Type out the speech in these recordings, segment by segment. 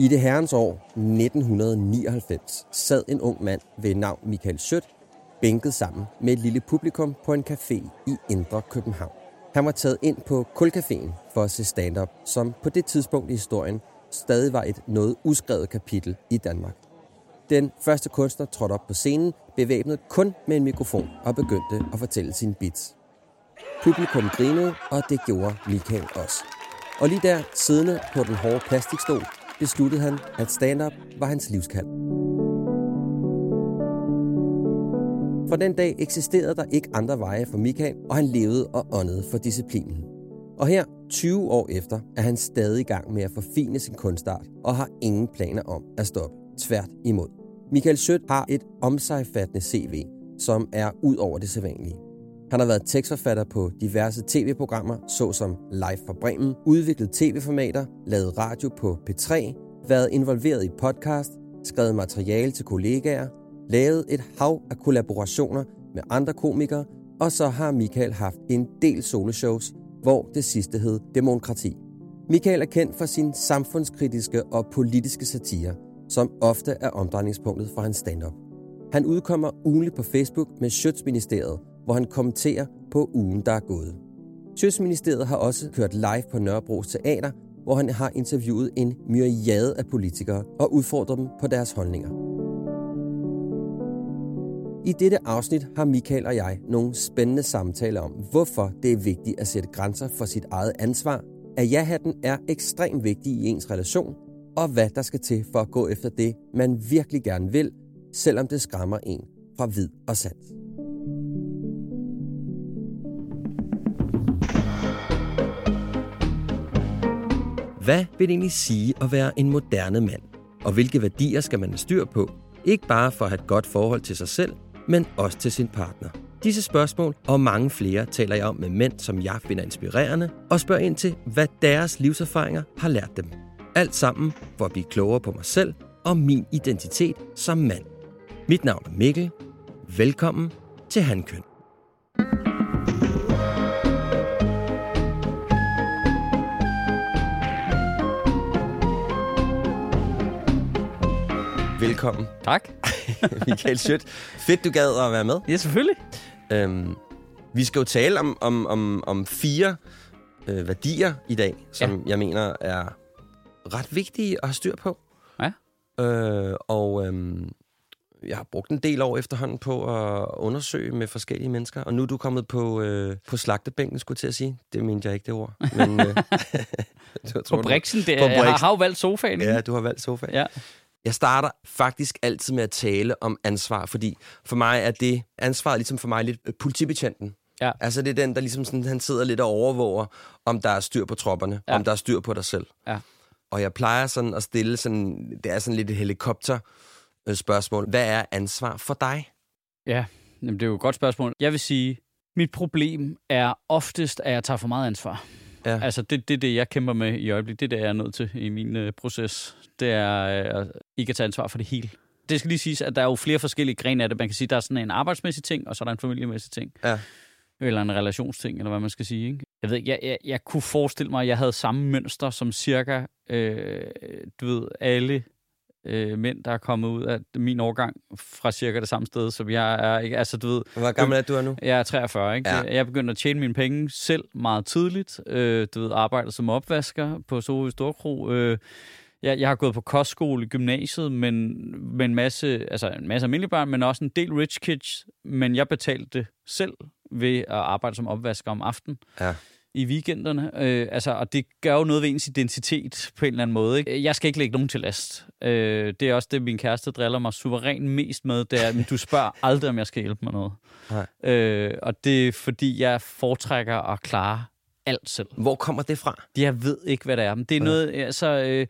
I det herrens år 1999 sad en ung mand ved navn Michael Sødt bænket sammen med et lille publikum på en café i Indre København. Han var taget ind på Kulcaféen for at se stand-up, som på det tidspunkt i historien stadig var et noget uskrevet kapitel i Danmark. Den første kunstner trådte op på scenen, bevæbnet kun med en mikrofon og begyndte at fortælle sine bits. Publikum grinede, og det gjorde Michael også. Og lige der, siddende på den hårde plastikstol, besluttede han, at stand-up var hans livskald. For den dag eksisterede der ikke andre veje for Michael, og han levede og åndede for disciplinen. Og her, 20 år efter, er han stadig i gang med at forfine sin kunstart og har ingen planer om at stoppe. Tvært imod. Michael Sødt har et omsejfattende CV, som er ud over det sædvanlige. Han har været tekstforfatter på diverse tv-programmer, såsom Live fra Bremen, udviklet tv-formater, lavet radio på P3, været involveret i podcast, skrevet materiale til kollegaer, lavet et hav af kollaborationer med andre komikere, og så har Michael haft en del soloshows, hvor det sidste hed Demokrati. Michael er kendt for sin samfundskritiske og politiske satire, som ofte er omdrejningspunktet for hans stand-up. Han udkommer ugenligt på Facebook med Sjøtsministeriet, hvor han kommenterer på ugen, der er gået. Sjøtsministeriet har også kørt live på Nørrebros Teater, hvor han har interviewet en myriade af politikere og udfordret dem på deres holdninger. I dette afsnit har Michael og jeg nogle spændende samtaler om, hvorfor det er vigtigt at sætte grænser for sit eget ansvar, at ja-hatten er ekstremt vigtig i ens relation, og hvad der skal til for at gå efter det, man virkelig gerne vil, selvom det skræmmer en fra vid og sandt. Hvad vil det egentlig sige at være en moderne mand? Og hvilke værdier skal man have styr på? Ikke bare for at have et godt forhold til sig selv, men også til sin partner. Disse spørgsmål og mange flere taler jeg om med mænd, som jeg finder inspirerende, og spørger ind til, hvad deres livserfaringer har lært dem. Alt sammen for at blive klogere på mig selv og min identitet som mand. Mit navn er Mikkel. Velkommen til Handkøn. Velkommen, Tak. Michael Schødt. Fedt, du gad at være med. Ja, selvfølgelig. Øhm, vi skal jo tale om, om, om, om fire øh, værdier i dag, som ja. jeg mener er ret vigtige at have styr på. Ja. Øh, og øhm, jeg har brugt en del år efterhånden på at undersøge med forskellige mennesker, og nu er du kommet på, øh, på slagtebænken, skulle jeg til at sige. Det mente jeg ikke, det ord. Men, øh, jeg På Brixen, det På er, jeg har, Brixen. jo valgt sofaen. ikke? Ja, du har valgt sofa. ja. Jeg starter faktisk altid med at tale om ansvar, fordi for mig er det ansvar ligesom for mig lidt øh, politibetjenten. Ja. Altså det er den, der ligesom sådan, han sidder lidt og overvåger, om der er styr på tropperne, ja. Ja. om der er styr på dig selv. Ja. Og jeg plejer sådan at stille sådan, det er sådan lidt et helikopter øh, spørgsmål. Hvad er ansvar for dig? ja. Jamen, det er jo et godt spørgsmål. Jeg vil sige, mit problem er oftest, at jeg tager for meget ansvar. Ja. Altså, det er det, det, jeg kæmper med i øjeblikket. Det er det, jeg er nødt til i min øh, proces. Det er øh, ikke at tage ansvar for det hele. Det skal lige siges, at der er jo flere forskellige grene af det. Man kan sige, der er sådan en arbejdsmæssig ting, og så er der en familiemæssig ting. Ja. Eller en relationsting, eller hvad man skal sige. Ikke? Jeg ved ikke, jeg, jeg, jeg kunne forestille mig, at jeg havde samme mønster som cirka, øh, du ved, alle øh, mænd, der er kommet ud af min årgang fra cirka det samme sted, som jeg er. Ikke? Altså, du ved, Hvor gammel er du er nu? jeg er 43, ikke? Ja. Jeg begyndte at tjene mine penge selv meget tidligt. Øh, du ved, arbejdet som opvasker på Soho Storkro. Øh, jeg, jeg har gået på kostskole i gymnasiet, men med en masse, altså en masse almindelige børn, men også en del rich kids. Men jeg betalte det selv ved at arbejde som opvasker om aftenen Ja. I weekenderne. Øh, altså, og det gør jo noget ved ens identitet på en eller anden måde. Ikke? Jeg skal ikke lægge nogen til last. Øh, det er også det, min kæreste driller mig suverænt mest med. Det er, men du spørger aldrig, om jeg skal hjælpe med noget. Nej. Øh, og det er, fordi jeg foretrækker at klare alt selv. Hvor kommer det fra? Jeg ved ikke, hvad det er. Men det er Ja. noget, altså... Øh,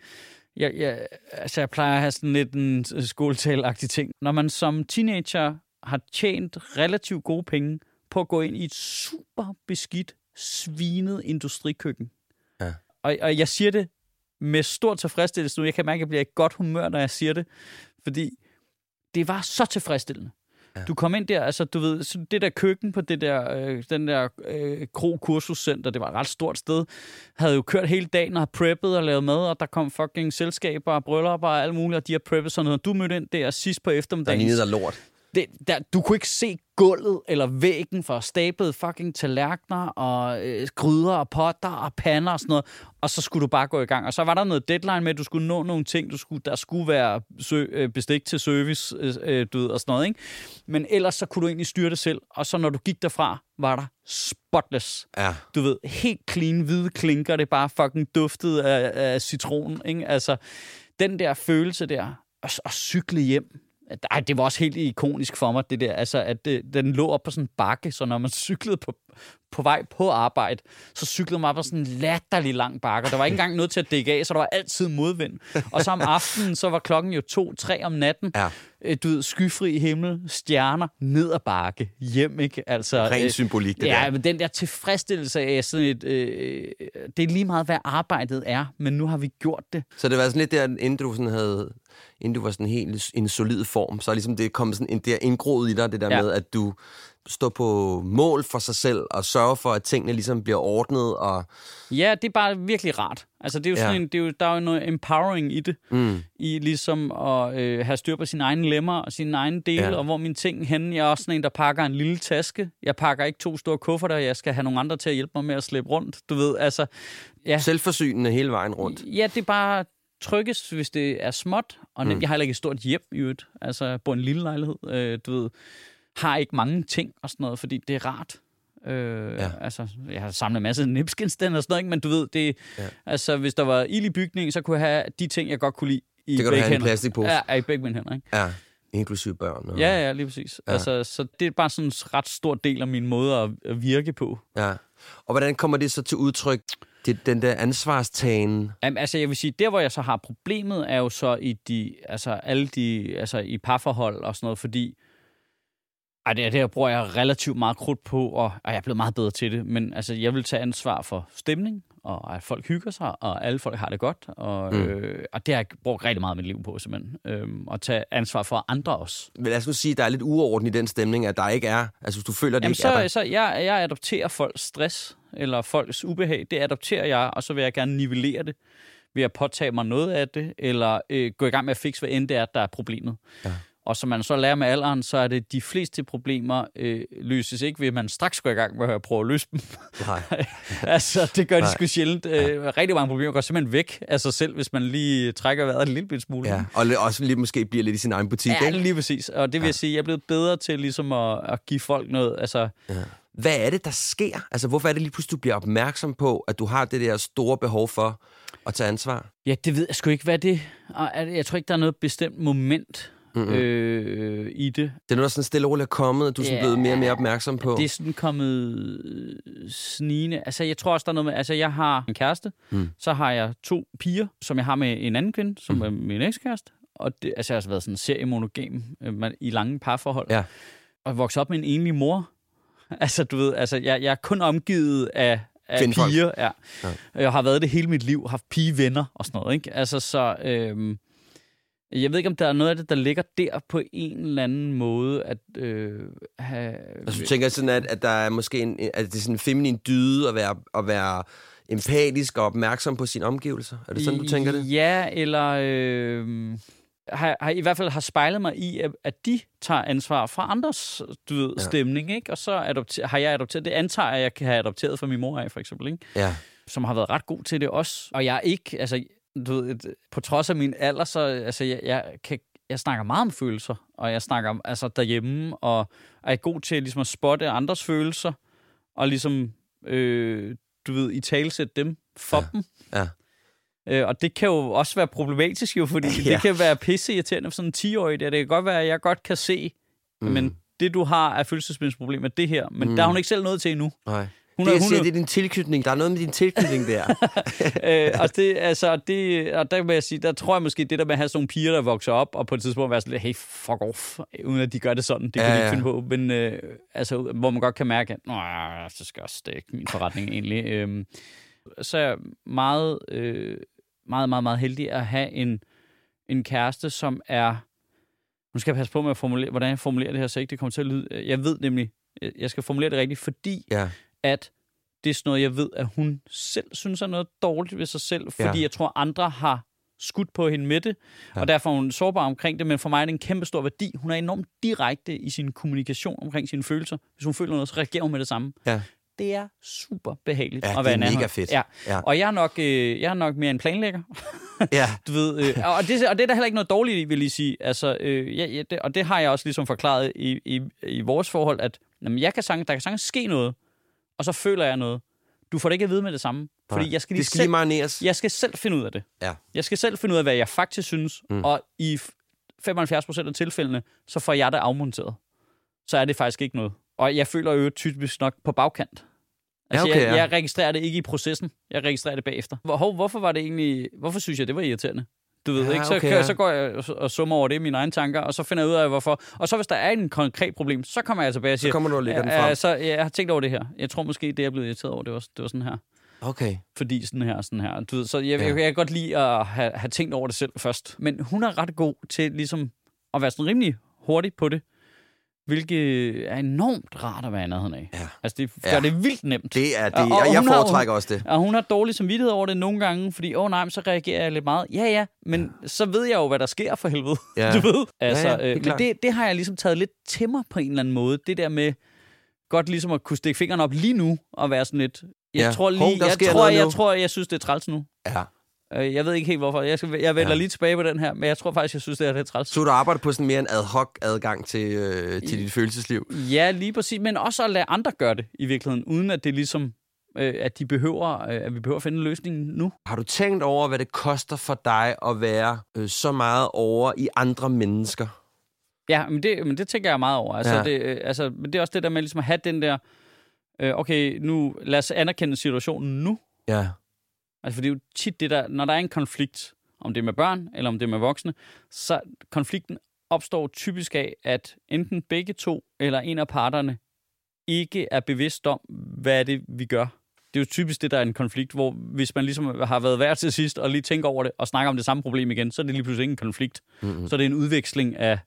jeg, jeg, altså, jeg plejer at have sådan lidt en skoletalagtig ting. Når man som teenager har tjent relativt gode penge på at gå ind i et super beskidt, svinet industrikøkken. Ja. Og, og jeg siger det med stor tilfredsstillelse nu. Jeg kan mærke, at jeg bliver i godt humør, når jeg siger det. Fordi det var så tilfredsstillende. Ja. Du kom ind der, altså du ved, så det der køkken på det der, øh, den der øh, Kro Kursuscenter, det var et ret stort sted, havde jo kørt hele dagen og har preppet og lavet mad, og der kom fucking selskaber og bryllupper og alt muligt, og de har preppet sådan noget. Du mødte ind der sidst på eftermiddagen. Der lignede lort det, der, du kunne ikke se gulvet eller væggen for stablede fucking tallerkener og øh, gryder og potter og pander og sådan noget. Og så skulle du bare gå i gang. Og så var der noget deadline med, at du skulle nå nogle ting. Du skulle, der skulle være sø, øh, bestik til service øh, øh, du ved, og sådan noget. Ikke? Men ellers så kunne du egentlig styre det selv. Og så når du gik derfra, var der spotless. Ja. Du ved, helt clean, hvide klinker. Det bare fucking duftede af, af citron. Ikke? Altså, den der følelse der, at, at cykle hjem ej, det var også helt ikonisk for mig, det der, altså, at det, den lå op på sådan en bakke, så når man cyklede på, på vej på arbejde, så cyklede man på sådan en latterlig lang bakke. Der var ikke engang noget til at dække af, så der var altid modvind. Og så om aftenen, så var klokken jo to, tre om natten. Ja. Øh, du ved, skyfri himmel, stjerner, ned ad bakke, hjem, ikke? Altså, Ren øh, symbolik, det ja, der. men den der tilfredsstillelse af sådan et... Øh, det er lige meget, hvad arbejdet er, men nu har vi gjort det. Så det var sådan lidt der, inden du sådan havde inden du var sådan helt en solid form, så er ligesom det kommet sådan en der indgroet i dig, det der ja. med, at du står på mål for sig selv og sørger for, at tingene ligesom bliver ordnet. Og... Ja, det er bare virkelig rart. Altså, det er jo sådan ja. en, det er jo, der er jo noget empowering i det. Mm. I ligesom at øh, have styr på sine egne lemmer og sine egne dele, ja. og hvor mine ting henne. Jeg er også sådan en, der pakker en lille taske. Jeg pakker ikke to store kufferter. Jeg skal have nogle andre til at hjælpe mig med at slæbe rundt. Du ved, altså... Ja. Selvforsynende hele vejen rundt. Ja, det er bare tryggest, hvis det er småt, og nemt. Mm. Jeg har heller ikke et stort hjem i øvrigt. Altså, jeg bor en lille lejlighed. Øh, du ved, har ikke mange ting og sådan noget, fordi det er rart. Øh, ja. Altså, jeg har samlet en masse nipskinstænd og sådan noget, ikke? men du ved, det, ja. altså, hvis der var ild i bygningen, så kunne jeg have de ting, jeg godt kunne lide i det kan du have en plastikpose. Ja, i begge mine hænder. Ikke? Ja, inklusive børn. Og... Ja, ja, lige præcis. Ja. Altså, så det er bare sådan en ret stor del af min måde at, at virke på. Ja. Og hvordan kommer det så til udtryk? Det, den der ansvarstagen? Jamen, altså, jeg vil sige, der hvor jeg så har problemet, er jo så i de, altså, alle de, altså, i parforhold og sådan noget, fordi ej, det, det bruger jeg relativt meget krudt på, og, og jeg er blevet meget bedre til det, men altså, jeg vil tage ansvar for stemning, og at folk hygger sig, og alle folk har det godt, og, mm. øh, og det har jeg brugt rigtig meget af mit liv på, simpelthen. Øhm, at tage ansvar for andre også. Men lad os nu sige, at der er lidt uorden i den stemning, at der ikke er, altså hvis du føler, at det Jamen, ikke så, er der. så jeg, jeg adopterer folks stress, eller folks ubehag, det adopterer jeg, og så vil jeg gerne nivellere det ved at påtage mig noget af det, eller øh, gå i gang med at fikse, hvad end det er, der er problemet. Ja. Og som man så lærer med alderen, så er det de fleste problemer øh, løses ikke ved, at man straks går i gang med at prøve at løse dem. Nej. altså, det gør de sgu sjældent. Øh, rigtig mange problemer går simpelthen væk af sig selv, hvis man lige trækker vejret en lille smule. Ja, og også lige måske bliver lidt i sin egen butik, ja, ikke? lige præcis. Og det vil ja. jeg sige, jeg er blevet bedre til ligesom at, at give folk noget. Altså, ja. Hvad er det, der sker? Altså, hvorfor er det lige pludselig, du bliver opmærksom på, at du har det der store behov for at tage ansvar? Ja, det ved jeg sgu ikke, hvad det er. Jeg tror ikke, der er noget bestemt moment mm-hmm. øh, i det. Det er noget, der sådan stille og roligt er kommet, og du er sådan ja, blevet mere og mere opmærksom på. Det er sådan kommet øh, snigende. Altså, jeg tror også, der er noget med... Altså, jeg har en kæreste, mm. så har jeg to piger, som jeg har med en anden kvinde, som mm. er min ekskæreste. Og det, altså, jeg har været sådan seriemonogam øh, i lange parforhold. Ja. Og vokset op med en enlig mor. Altså, du ved, altså, jeg, jeg er kun omgivet af, af piger. Ja. ja. Jeg har været det hele mit liv, haft pigevenner og sådan noget, ikke? Altså, så... Øh, jeg ved ikke, om der er noget af det, der ligger der på en eller anden måde, at øh, have... Altså, du tænker sådan, at, at der er måske en, at det er sådan en feminin dyde at være, at være empatisk og opmærksom på sine omgivelser? Er det sådan, du tænker det? Ja, eller... Øh, har, har i hvert fald har spejlet mig i, at, at de tager ansvar for andres du ved, ja. stemning, ikke? Og så adopter, har jeg adopteret, det antager jeg, jeg kan have adopteret fra min mor af, for eksempel, ikke? Ja. Som har været ret god til det også. Og jeg er ikke, altså, du ved, på trods af min alder, så altså, jeg, jeg, kan, jeg snakker meget om følelser, og jeg snakker altså derhjemme, og er god til ligesom at spotte andres følelser, og ligesom, øh, du ved, i talsætte dem for ja. dem. Ja. Øh, og det kan jo også være problematisk jo, fordi ja. det kan være pisse irriterende for sådan en 10-årig. Det kan godt være, at jeg godt kan se, mm. men det du har er følelsesmæssigt er det her, men mm. der har hun ikke selv noget til endnu. Nej. Hun det, er, jeg siger, hun, det er din tilknytning. Der er noget med din tilknytning der. øh, og, det, altså, det, og der vil jeg sige, der tror jeg måske, det der med at have sådan nogle piger, der vokser op, og på et tidspunkt være sådan lidt, hey, fuck off, uden at de gør det sådan. Det kan ja, de ikke ja. finde på. Men øh, altså, hvor man godt kan mærke, at Nå, så skal også, det er ikke min forretning egentlig. Øh, så er jeg meget, øh, meget, meget, meget heldig at have en, en kæreste, som er Nu skal jeg passe på med at formulere, hvordan jeg formulerer det her, så ikke det kommer til at lyde... Jeg ved nemlig, jeg skal formulere det rigtigt, fordi Ja. at det er sådan noget, jeg ved, at hun selv synes er noget dårligt ved sig selv, fordi Ja. jeg tror, andre har skudt på hende med det, Ja. ja. og derfor er hun sårbar omkring det, men for mig er det en kæmpe stor værdi. Hun er enormt direkte i sin kommunikation omkring sine følelser. Hvis hun føler noget, så reagerer hun med det samme. Ja. Det er super behageligt Ja, at det være er nær mega fedt. Ja. Ja. Og jeg er, nok, øh, jeg er nok mere en planlægger. Ja. Du ved, øh, og, det, og det er der heller ikke noget dårligt i, vil jeg sige. Altså, øh, ja, ja, det, og det har jeg også ligesom forklaret i, i, i vores forhold, at jamen, jeg kan sang, der kan sagtens ske noget, og så føler jeg noget. Du får det ikke at vide med det samme. Fordi Nej. jeg skal lige, det skal selv, lige marineres. jeg skal selv finde ud af det. Ja. Jeg skal selv finde ud af, hvad jeg faktisk synes, Mm. og i f- 75 procent af tilfældene, så får jeg det afmonteret. Så er det faktisk ikke noget. Og jeg føler jo typisk nok på bagkant. Altså, Ja, okay, jeg, ja. jeg registrerer det ikke i processen. Jeg registrerer det bagefter. Hvor, hov, hvorfor var det egentlig... Hvorfor synes jeg, det var irriterende? Du ved Ja, ikke, så, okay, ja. så går jeg og- og summer over det i mine egne tanker, og så finder jeg ud af, hvorfor. Og så hvis der er en konkret problem, så kommer jeg tilbage og Så siger, kommer du og lægger den frem. så jeg har tænkt over det her. Jeg tror måske, det jeg blevet irriteret over, det var, det var sådan her. Okay. Fordi sådan her sådan her. Du ved, så jeg, ja. jeg, jeg kan godt lide at have, have tænkt over det selv først. Men hun er ret god til ligesom at være sådan rimelig hurtig på det. Hvilket er enormt rart at være i nærheden af. Ja. Altså, det gør Ja. det vildt nemt. Det er det. Og- og jeg hun har foretrækker også det. Og hun har dårlig samvittighed over det nogle gange, fordi, åh oh, nej, så reagerer jeg lidt meget. Ja, ja, men ja. så ved jeg jo, hvad der sker for helvede. Ja. Du ved? Altså, ja, ja, det er øh, men det, det har jeg ligesom taget lidt til mig på en eller anden måde. Det der med godt ligesom at kunne stikke fingeren op lige nu og være sådan lidt... Jeg Ja. tror Hov, lige, der jeg, tror, jeg, nu. tror, jeg synes, det er træls nu. Ja. Øh, Jeg ved ikke helt, hvorfor. Jeg, skal, jeg vender Ja. lige tilbage på den her, men jeg tror faktisk, jeg synes, det er lidt træls. Så du arbejder på sådan mere en ad hoc adgang til, øh, til dit følelsesliv? Ja, lige præcis. Men også at lade andre gøre det i virkeligheden, uden at det ligesom, øh, at de behøver, øh, at vi behøver at finde en løsning nu. Har du tænkt over, hvad det koster for dig at være øh, så meget over i andre mennesker? Ja, men det, men det tænker jeg meget over. Altså, ja. det, øh, altså, men det er også det der med ligesom at have den der, øh, okay, nu lad os anerkende situationen nu. Ja. Altså, for det er jo tit det der, når der er en konflikt, om det er med børn, eller om det er med voksne, så konflikten opstår typisk af, at enten begge to, eller en af parterne, ikke er bevidst om, hvad er det, vi gør. Det er jo typisk det, der er en konflikt, hvor hvis man ligesom har været værd til sidst, og lige tænker over det, og snakker om det samme problem igen, så er det lige pludselig ikke en konflikt. Mm-hmm. Så er det en udveksling af,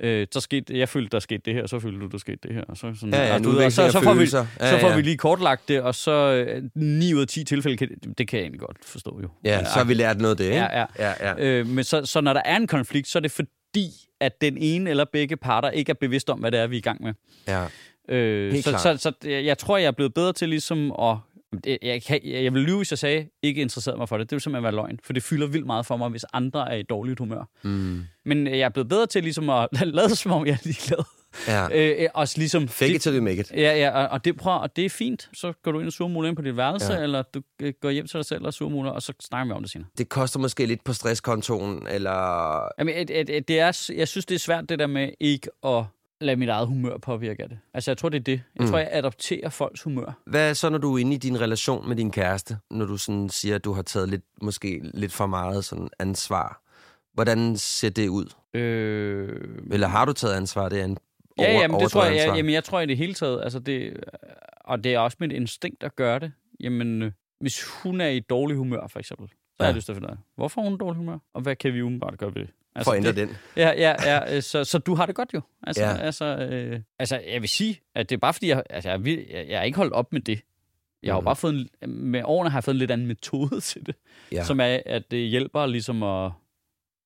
øh, der skete, jeg følte, der skete det her, og så følte du, der skete det her. Og så, sådan, Ja, ja, og du og så, så får vi, følelser. Ja, så får ja. vi lige kortlagt det, og så øh, 9 ud af 10 tilfælde, kan, det kan jeg egentlig godt forstå jo. Ja, så har vi lært noget af det, ikke? Ja, ja. ja, ja. Øh, men så, så når der er en konflikt, så er det fordi, at den ene eller begge parter ikke er bevidst om, hvad det er, vi er i gang med. ja. Øh, Helt så, klart. så, så jeg jeg tror, jeg er blevet bedre til ligesom at... det- Jeg, kan, jeg vil lyve, hvis jeg sagde, ikke interesseret mig for det. Det vil simpelthen være løgn, for det fylder vildt meget for mig, hvis andre er i dårligt humør. Mm. Men jeg er blevet bedre til ligesom at lade som om, jeg er ligeglad. ja. Øh, øh, også ligesom... Fake it till you make it. Ja, ja, og- og det, prøv, og det er fint. Så går du ind og surmuler ind på dit værelse, ja. eller du øh, går hjem til dig selv og surmuler, og så snakker vi om det senere. Det koster måske lidt på stresskontoen, eller... Jamen, et, et, et, det er, jeg synes, det er svært det der med ikke at lade mit eget humør påvirke af det. Altså, jeg tror, det er det. Jeg Mm. tror, jeg adopterer folks humør. Hvad så, når du er inde i din relation med din kæreste? Når du sådan siger, at du har taget lidt, måske lidt for meget sådan ansvar. Hvordan ser det ud? Øh, Eller har du taget ansvar? Det er en ja, over, jamen, det tror jeg, ja, ansvar. jamen, jeg tror i det hele taget, altså det, og det er også mit instinkt at gøre det. Jamen, øh, hvis hun er i dårlig humør, for eksempel, så ja. har Ja. jeg lyst til at finde ud af, hvorfor er hun i dårlig humør, og hvad kan vi umiddelbart gøre ved det? For at ændre det, den. Ja, ja, ja øh, så, så du har det godt jo. Altså, Ja. ja. altså, øh, altså, jeg vil sige, at det er bare fordi, jeg, altså, jeg, jeg, jeg er ikke holdt op med det. Jeg har Mhm. bare fået en, med årene har jeg fået en lidt anden metode til det, Ja. ja. som er, at det hjælper ligesom at,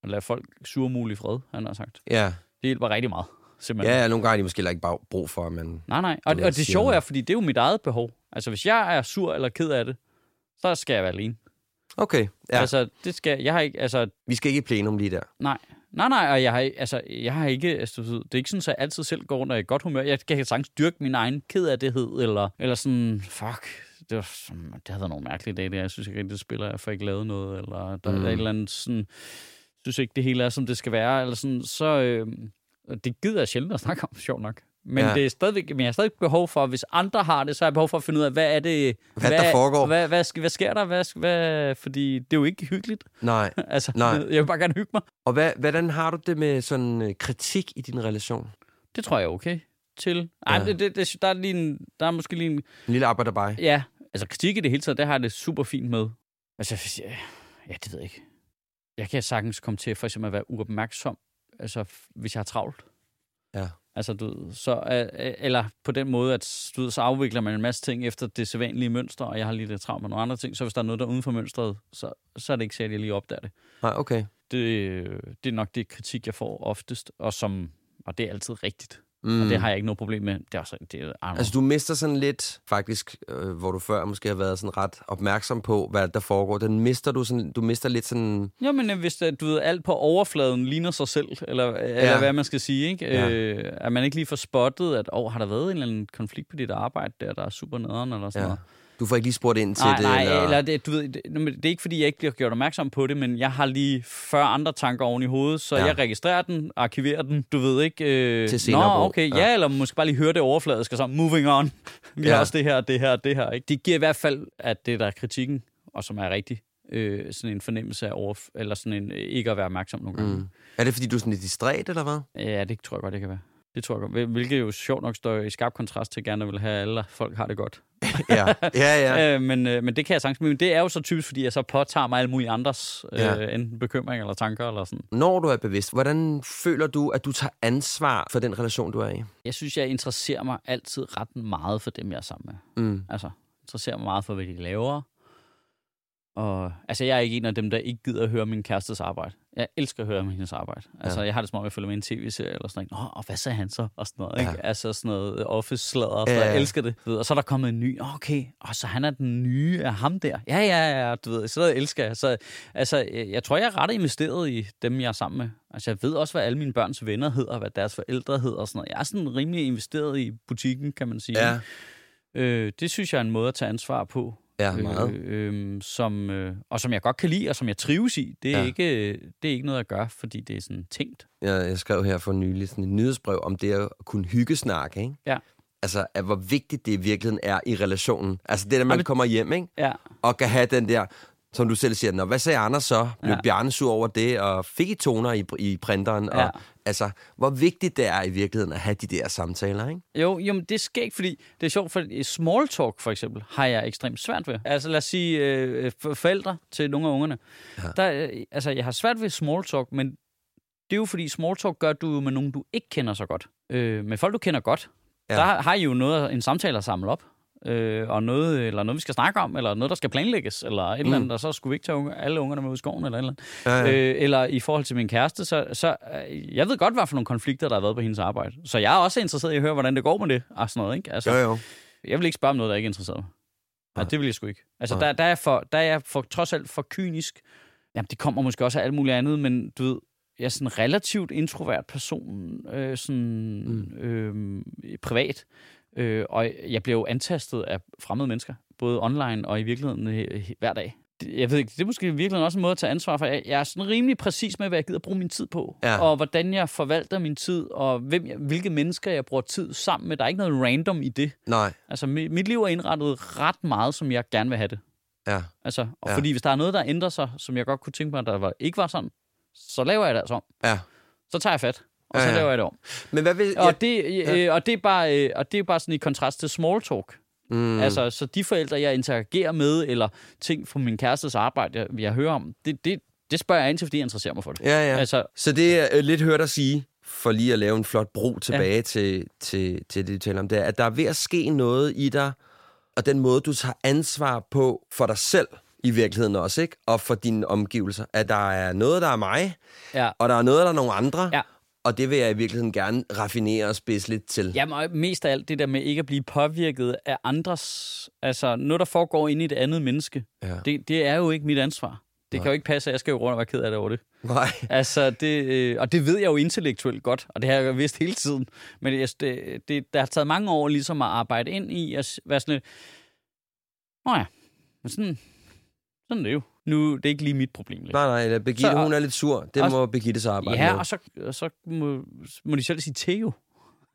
at lade folk surmule i fred, han har sagt. Ja. Det hjælper rigtig meget, simpelthen. ja, nogle gange er de måske ikke bare brug for, men... Nej, nej. Og, ved og det sjove er, fordi det er jo mit eget behov. Altså, hvis jeg er sur eller ked af det, så skal jeg være alene. Okay, ja. Altså, det skal, jeg har ikke, altså, Vi skal ikke i plenum lige der. nej. Nej, nej, og jeg har, altså, jeg har ikke, altså, det er ikke sådan, at jeg altid selv går rundt og er i godt humør. Jeg kan sagtens dyrke min egen ked af det eller, eller sådan, fuck, det, var, sådan- det havde været nogle mærkelige dage, der. Jeg synes ikke rigtig, det spiller, jeg får ikke lavet noget, eller der Mm. mm. er et eller andet sådan, synes ikke, det hele er, som det skal være, eller sådan, så, øh, det gider jeg sjældent at snakke om, sjovt nok. Men, Ja. ja. det er stadigvæk, men jeg har stadig behov for, hvis andre har det, så har jeg behov for at finde ud af, hvad er det... Hvad der foregår. Hvad, hvad, sk- hvad sker der? Hvad, hvad, fordi det er jo ikke hyggeligt. Nej. altså, Nej. jeg vil bare gerne hygge mig. Og hvad, hvordan har du det med sådan øh, kritik i din relation? Det tror jeg er okay til. Ej, Ja. ja. det, det, det, der, er lige en, der er måske lige en... En lille arbejderbej? Ja, altså kritik i det hele taget, det har jeg det super fint med. Altså, jeg, ja, det ved jeg ikke. Jeg kan sagtens komme til for eksempel at være uopmærksom altså, hvis jeg har travlt. Ja. Altså, du ved, så, øh, eller på den måde, at du ved, så afvikler man en masse ting efter det sædvanlige mønster, og jeg har lige lidt travlt med nogle andre ting, så hvis der er noget, der er uden for mønstret, så, så er det ikke sikkert, at jeg lige opdager det. Nej, okay. det. Det er nok det kritik, jeg får oftest, og, som, og det er altid rigtigt. Mm. Mm. Og det har jeg ikke noget problem med. Det er også, det er, Altså, du mister sådan lidt, faktisk, øh, hvor du før måske har været sådan ret opmærksom på, hvad der foregår. Den mister du sådan, du mister lidt sådan... Ja, men øh, hvis det, du ved, alt på overfladen ligner sig selv, eller, ja. eller hvad man skal sige, ikke? Ja. Øh, at man ikke lige får spottet, at oh, har der været en eller anden konflikt på dit arbejde der, der er super nederen, eller sådan Ja. noget. Du får ikke lige spurgt ind til Nej, det? nej, eller... eller det, du ved, det, det er ikke, fordi jeg ikke bliver gjort opmærksom på det, men jeg har lige 40 andre tanker oven i hovedet, så Ja. jeg registrerer den, arkiverer den, du ved ikke... Øh, Til senere Nå, okay, Ja. ja. ja, eller måske bare lige høre det overfladisk, og så moving on. Vi Ja. har også det her, det her, det her. Ikke? Det giver i hvert fald, at det der er kritikken, og som er rigtig, øh, sådan en fornemmelse af over, eller sådan en øh, ikke at være opmærksom nogle gange. Mm. Er det, fordi du er sådan lidt distræt, eller hvad? Ja, det tror jeg godt, det kan være. Det tror jeg godt. Hvil- Hvilket jo sjovt nok står i skarp kontrast til gerne vil have, at alle folk har det godt. ja, ja. ja. Ja. Øh, men, øh, men det kan jeg sagtens. Men det er jo så typisk, fordi jeg så påtager mig alle mulige andres øh, Ja. enten bekymringer eller tanker eller sådan. Når du er bevidst, hvordan føler du, at du tager ansvar for den relation, du er i? Jeg synes, jeg interesserer mig altid ret meget for dem, jeg er sammen med. Mm. Altså, interesserer mig meget for, hvad de laver. Og, altså, jeg er ikke en af dem, der ikke gider at høre min kærestes arbejde. Jeg elsker at høre om hendes arbejde. Altså, Ja. jeg har det som om, jeg følger med en tv-serie eller sådan noget. Nå, og hvad sagde han så? Og sådan noget, ikke? Ja. Altså, sådan noget office-sladder. Ja, Ja. Jeg elsker det. Ved. Og så er der kommet en ny. Nå, okay. Og så han er den nye af ham der. Ja, ja, ja. Du ved, så noget elsker jeg. Så, altså, jeg jeg tror, jeg er ret investeret i dem, jeg er sammen med. Altså, jeg ved også, hvad alle mine børns venner hedder, hvad deres forældre hedder og sådan noget. Jeg er sådan rimelig investeret i butikken, kan man sige. Ja, Øh, det synes jeg er en måde at tage ansvar på. Ja, meget. Øh, øh, som, øh, og som jeg godt kan lide, og som jeg trives i. Det er, Ja. ja. ikke, det er ikke noget, jeg gør, fordi det er sådan tænkt. Jeg, jeg skrev her for nylig sådan et nyhedsbrev om det at kunne hyggesnakke, ikke? Ja. Altså, at hvor vigtigt det i virkeligheden er i relationen. Altså, det der, man men- kommer hjem, ikke? Ja, Og kan have den der, som du selv siger, Nå, hvad sagde Anders så? Blev Ja. Bjarne sur over det, og fik I toner i, i printeren? Ja. Og, altså, hvor vigtigt det er i virkeligheden at have de der samtaler, ikke? jo, jo, men det sker ikke, fordi det er sjovt, for small talk for eksempel har jeg ekstremt svært ved. Altså lad os sige øh, for- forældre til nogle af ungerne. Ja. Der, øh, altså jeg har svært ved small talk, men det er jo fordi small talk gør du jo med nogen, du ikke kender så godt. Øh, med folk, du kender godt, ja. der har I jo noget, en samtale at samle op. Øh, og noget, eller noget, vi skal snakke om, eller noget, der skal planlægges, eller et mm. eller andet, og så skulle vi ikke tage unge, alle ungerne med ud i skoven, eller et eller andet. Ja, ja. Øh, eller i forhold til min kæreste, så, så øh, jeg ved godt, hvad for nogle konflikter, der har været på hendes arbejde. Så jeg er også interesseret i at høre, hvordan det går med det, og sådan noget, ikke? Altså, Jo, jo. jeg vil ikke spørge om noget, der ikke er interesseret. Nej, Nej. det vil jeg sgu ikke. Altså, Nej. der, der, er for, der er jeg for, trods alt for kynisk. Jamen, det kommer måske også af alt muligt andet, men du ved, jeg er sådan en relativt introvert person, øh, sådan mm. øh, privat. Øh, og jeg bliver jo antastet af fremmede mennesker, både online og i virkeligheden øh, hver dag. Jeg ved ikke, det er måske i virkeligheden også en måde at tage ansvar for. Jeg jeg er sådan rimelig præcis med, hvad jeg gider bruge min tid på. Ja. Og hvordan jeg forvalter min tid, og hvem jeg, hvilke mennesker jeg bruger tid sammen med. Der er ikke noget random i det. Nej, Altså, mi- mit liv er indrettet ret meget, som jeg gerne vil have det. ja. Altså, og ja. fordi hvis der er noget, der ændrer sig, som jeg godt kunne tænke mig, der var, ikke var sådan, så laver jeg det altså om. Ja. Så tager jeg fat, og Ja, så ja. laver jeg det om. Men hvad vil... Og, det, øh, og, det er bare, øh, og det er bare sådan i kontrast til small talk. Mm. Altså, så de forældre, jeg interagerer med, eller ting fra min kærestes arbejde, jeg, jeg hører om, det, det, det spørger jeg ind til, fordi jeg interesserer mig for det. Ja, ja. Altså, Så det er øh, lidt hørt at sige, for lige at lave en flot bro tilbage ja. til, til, til det, du taler om, det er, at der er ved at ske noget i dig, og den måde, du tager ansvar på for dig selv i virkeligheden også, ikke? Og for dine omgivelser. At der er noget, der er mig, ja. og der er noget, der er nogle andre, Ja. Og det vil jeg i virkeligheden gerne raffinere og spidse lidt til. Jamen, og mest af alt det der med ikke at blive påvirket af andres... Altså, noget, der foregår inde i et andet menneske, Ja. det, det er jo ikke mit ansvar. Det Nej. kan jo ikke passe, at jeg skal jo rundt og være ked af det over det. Nej. Altså, det, øh, og det ved jeg jo intellektuelt godt, og det har jeg jo vidst hele tiden. Men jeg, det, det, der har taget mange år ligesom at arbejde ind i at være sådan lidt, Nå ja, men sådan, sådan er det jo. Nu det er ikke lige mit problem. Lidt. Nej, nej, eller Birgitte, Så- hun er lidt sur. Det også- må Birgitte så arbejde Ja, med. og så, og så må, må de selv sige Theo.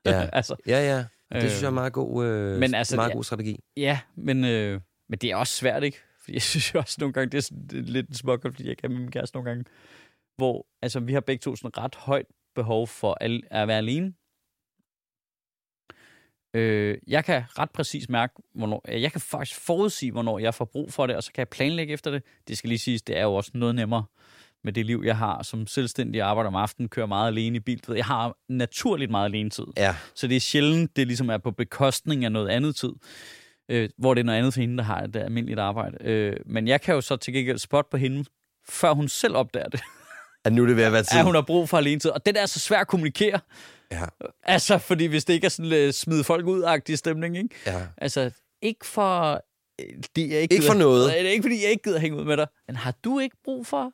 Ja. altså, Ja, ja. Det Øh, synes jeg er en meget god, øh, men altså, meget god strategi. ja, men, øh, men det er også svært, ikke? Fordi jeg synes jo også nogle gange, det er, det er lidt en småkonflikt, jeg kan med min kæreste nogle gange, hvor altså, vi har begge to sådan ret højt behov for al, at være alene. Øh, jeg kan ret præcis mærke, hvornår, jeg kan faktisk forudsige, hvornår jeg får brug for det, og så kan jeg planlægge efter det. Det skal lige siges, det er jo også noget nemmere med det liv, jeg har som selvstændig arbejder om aftenen, kører meget alene i bil. Jeg har naturligt meget alene tid. Ja. Så det er sjældent, det ligesom er på bekostning af noget andet tid. Øh, hvor det er noget andet for hende, der har et almindeligt arbejde. Øh, men jeg kan jo så til gengæld spot på hende, før hun selv opdager det, At nu er det ved at være tid. at hun har brug for alene tid. Og det der er så svært at kommunikere. Ja. Altså, fordi hvis det ikke er sådan uh, smide folk ud-agtig stemning, ikke? ja. Altså, ikke for... øh, Det jeg ikke, Ikke for noget. Det er ikke, fordi jeg ikke gider hænge ud med dig. Men har du ikke brug for at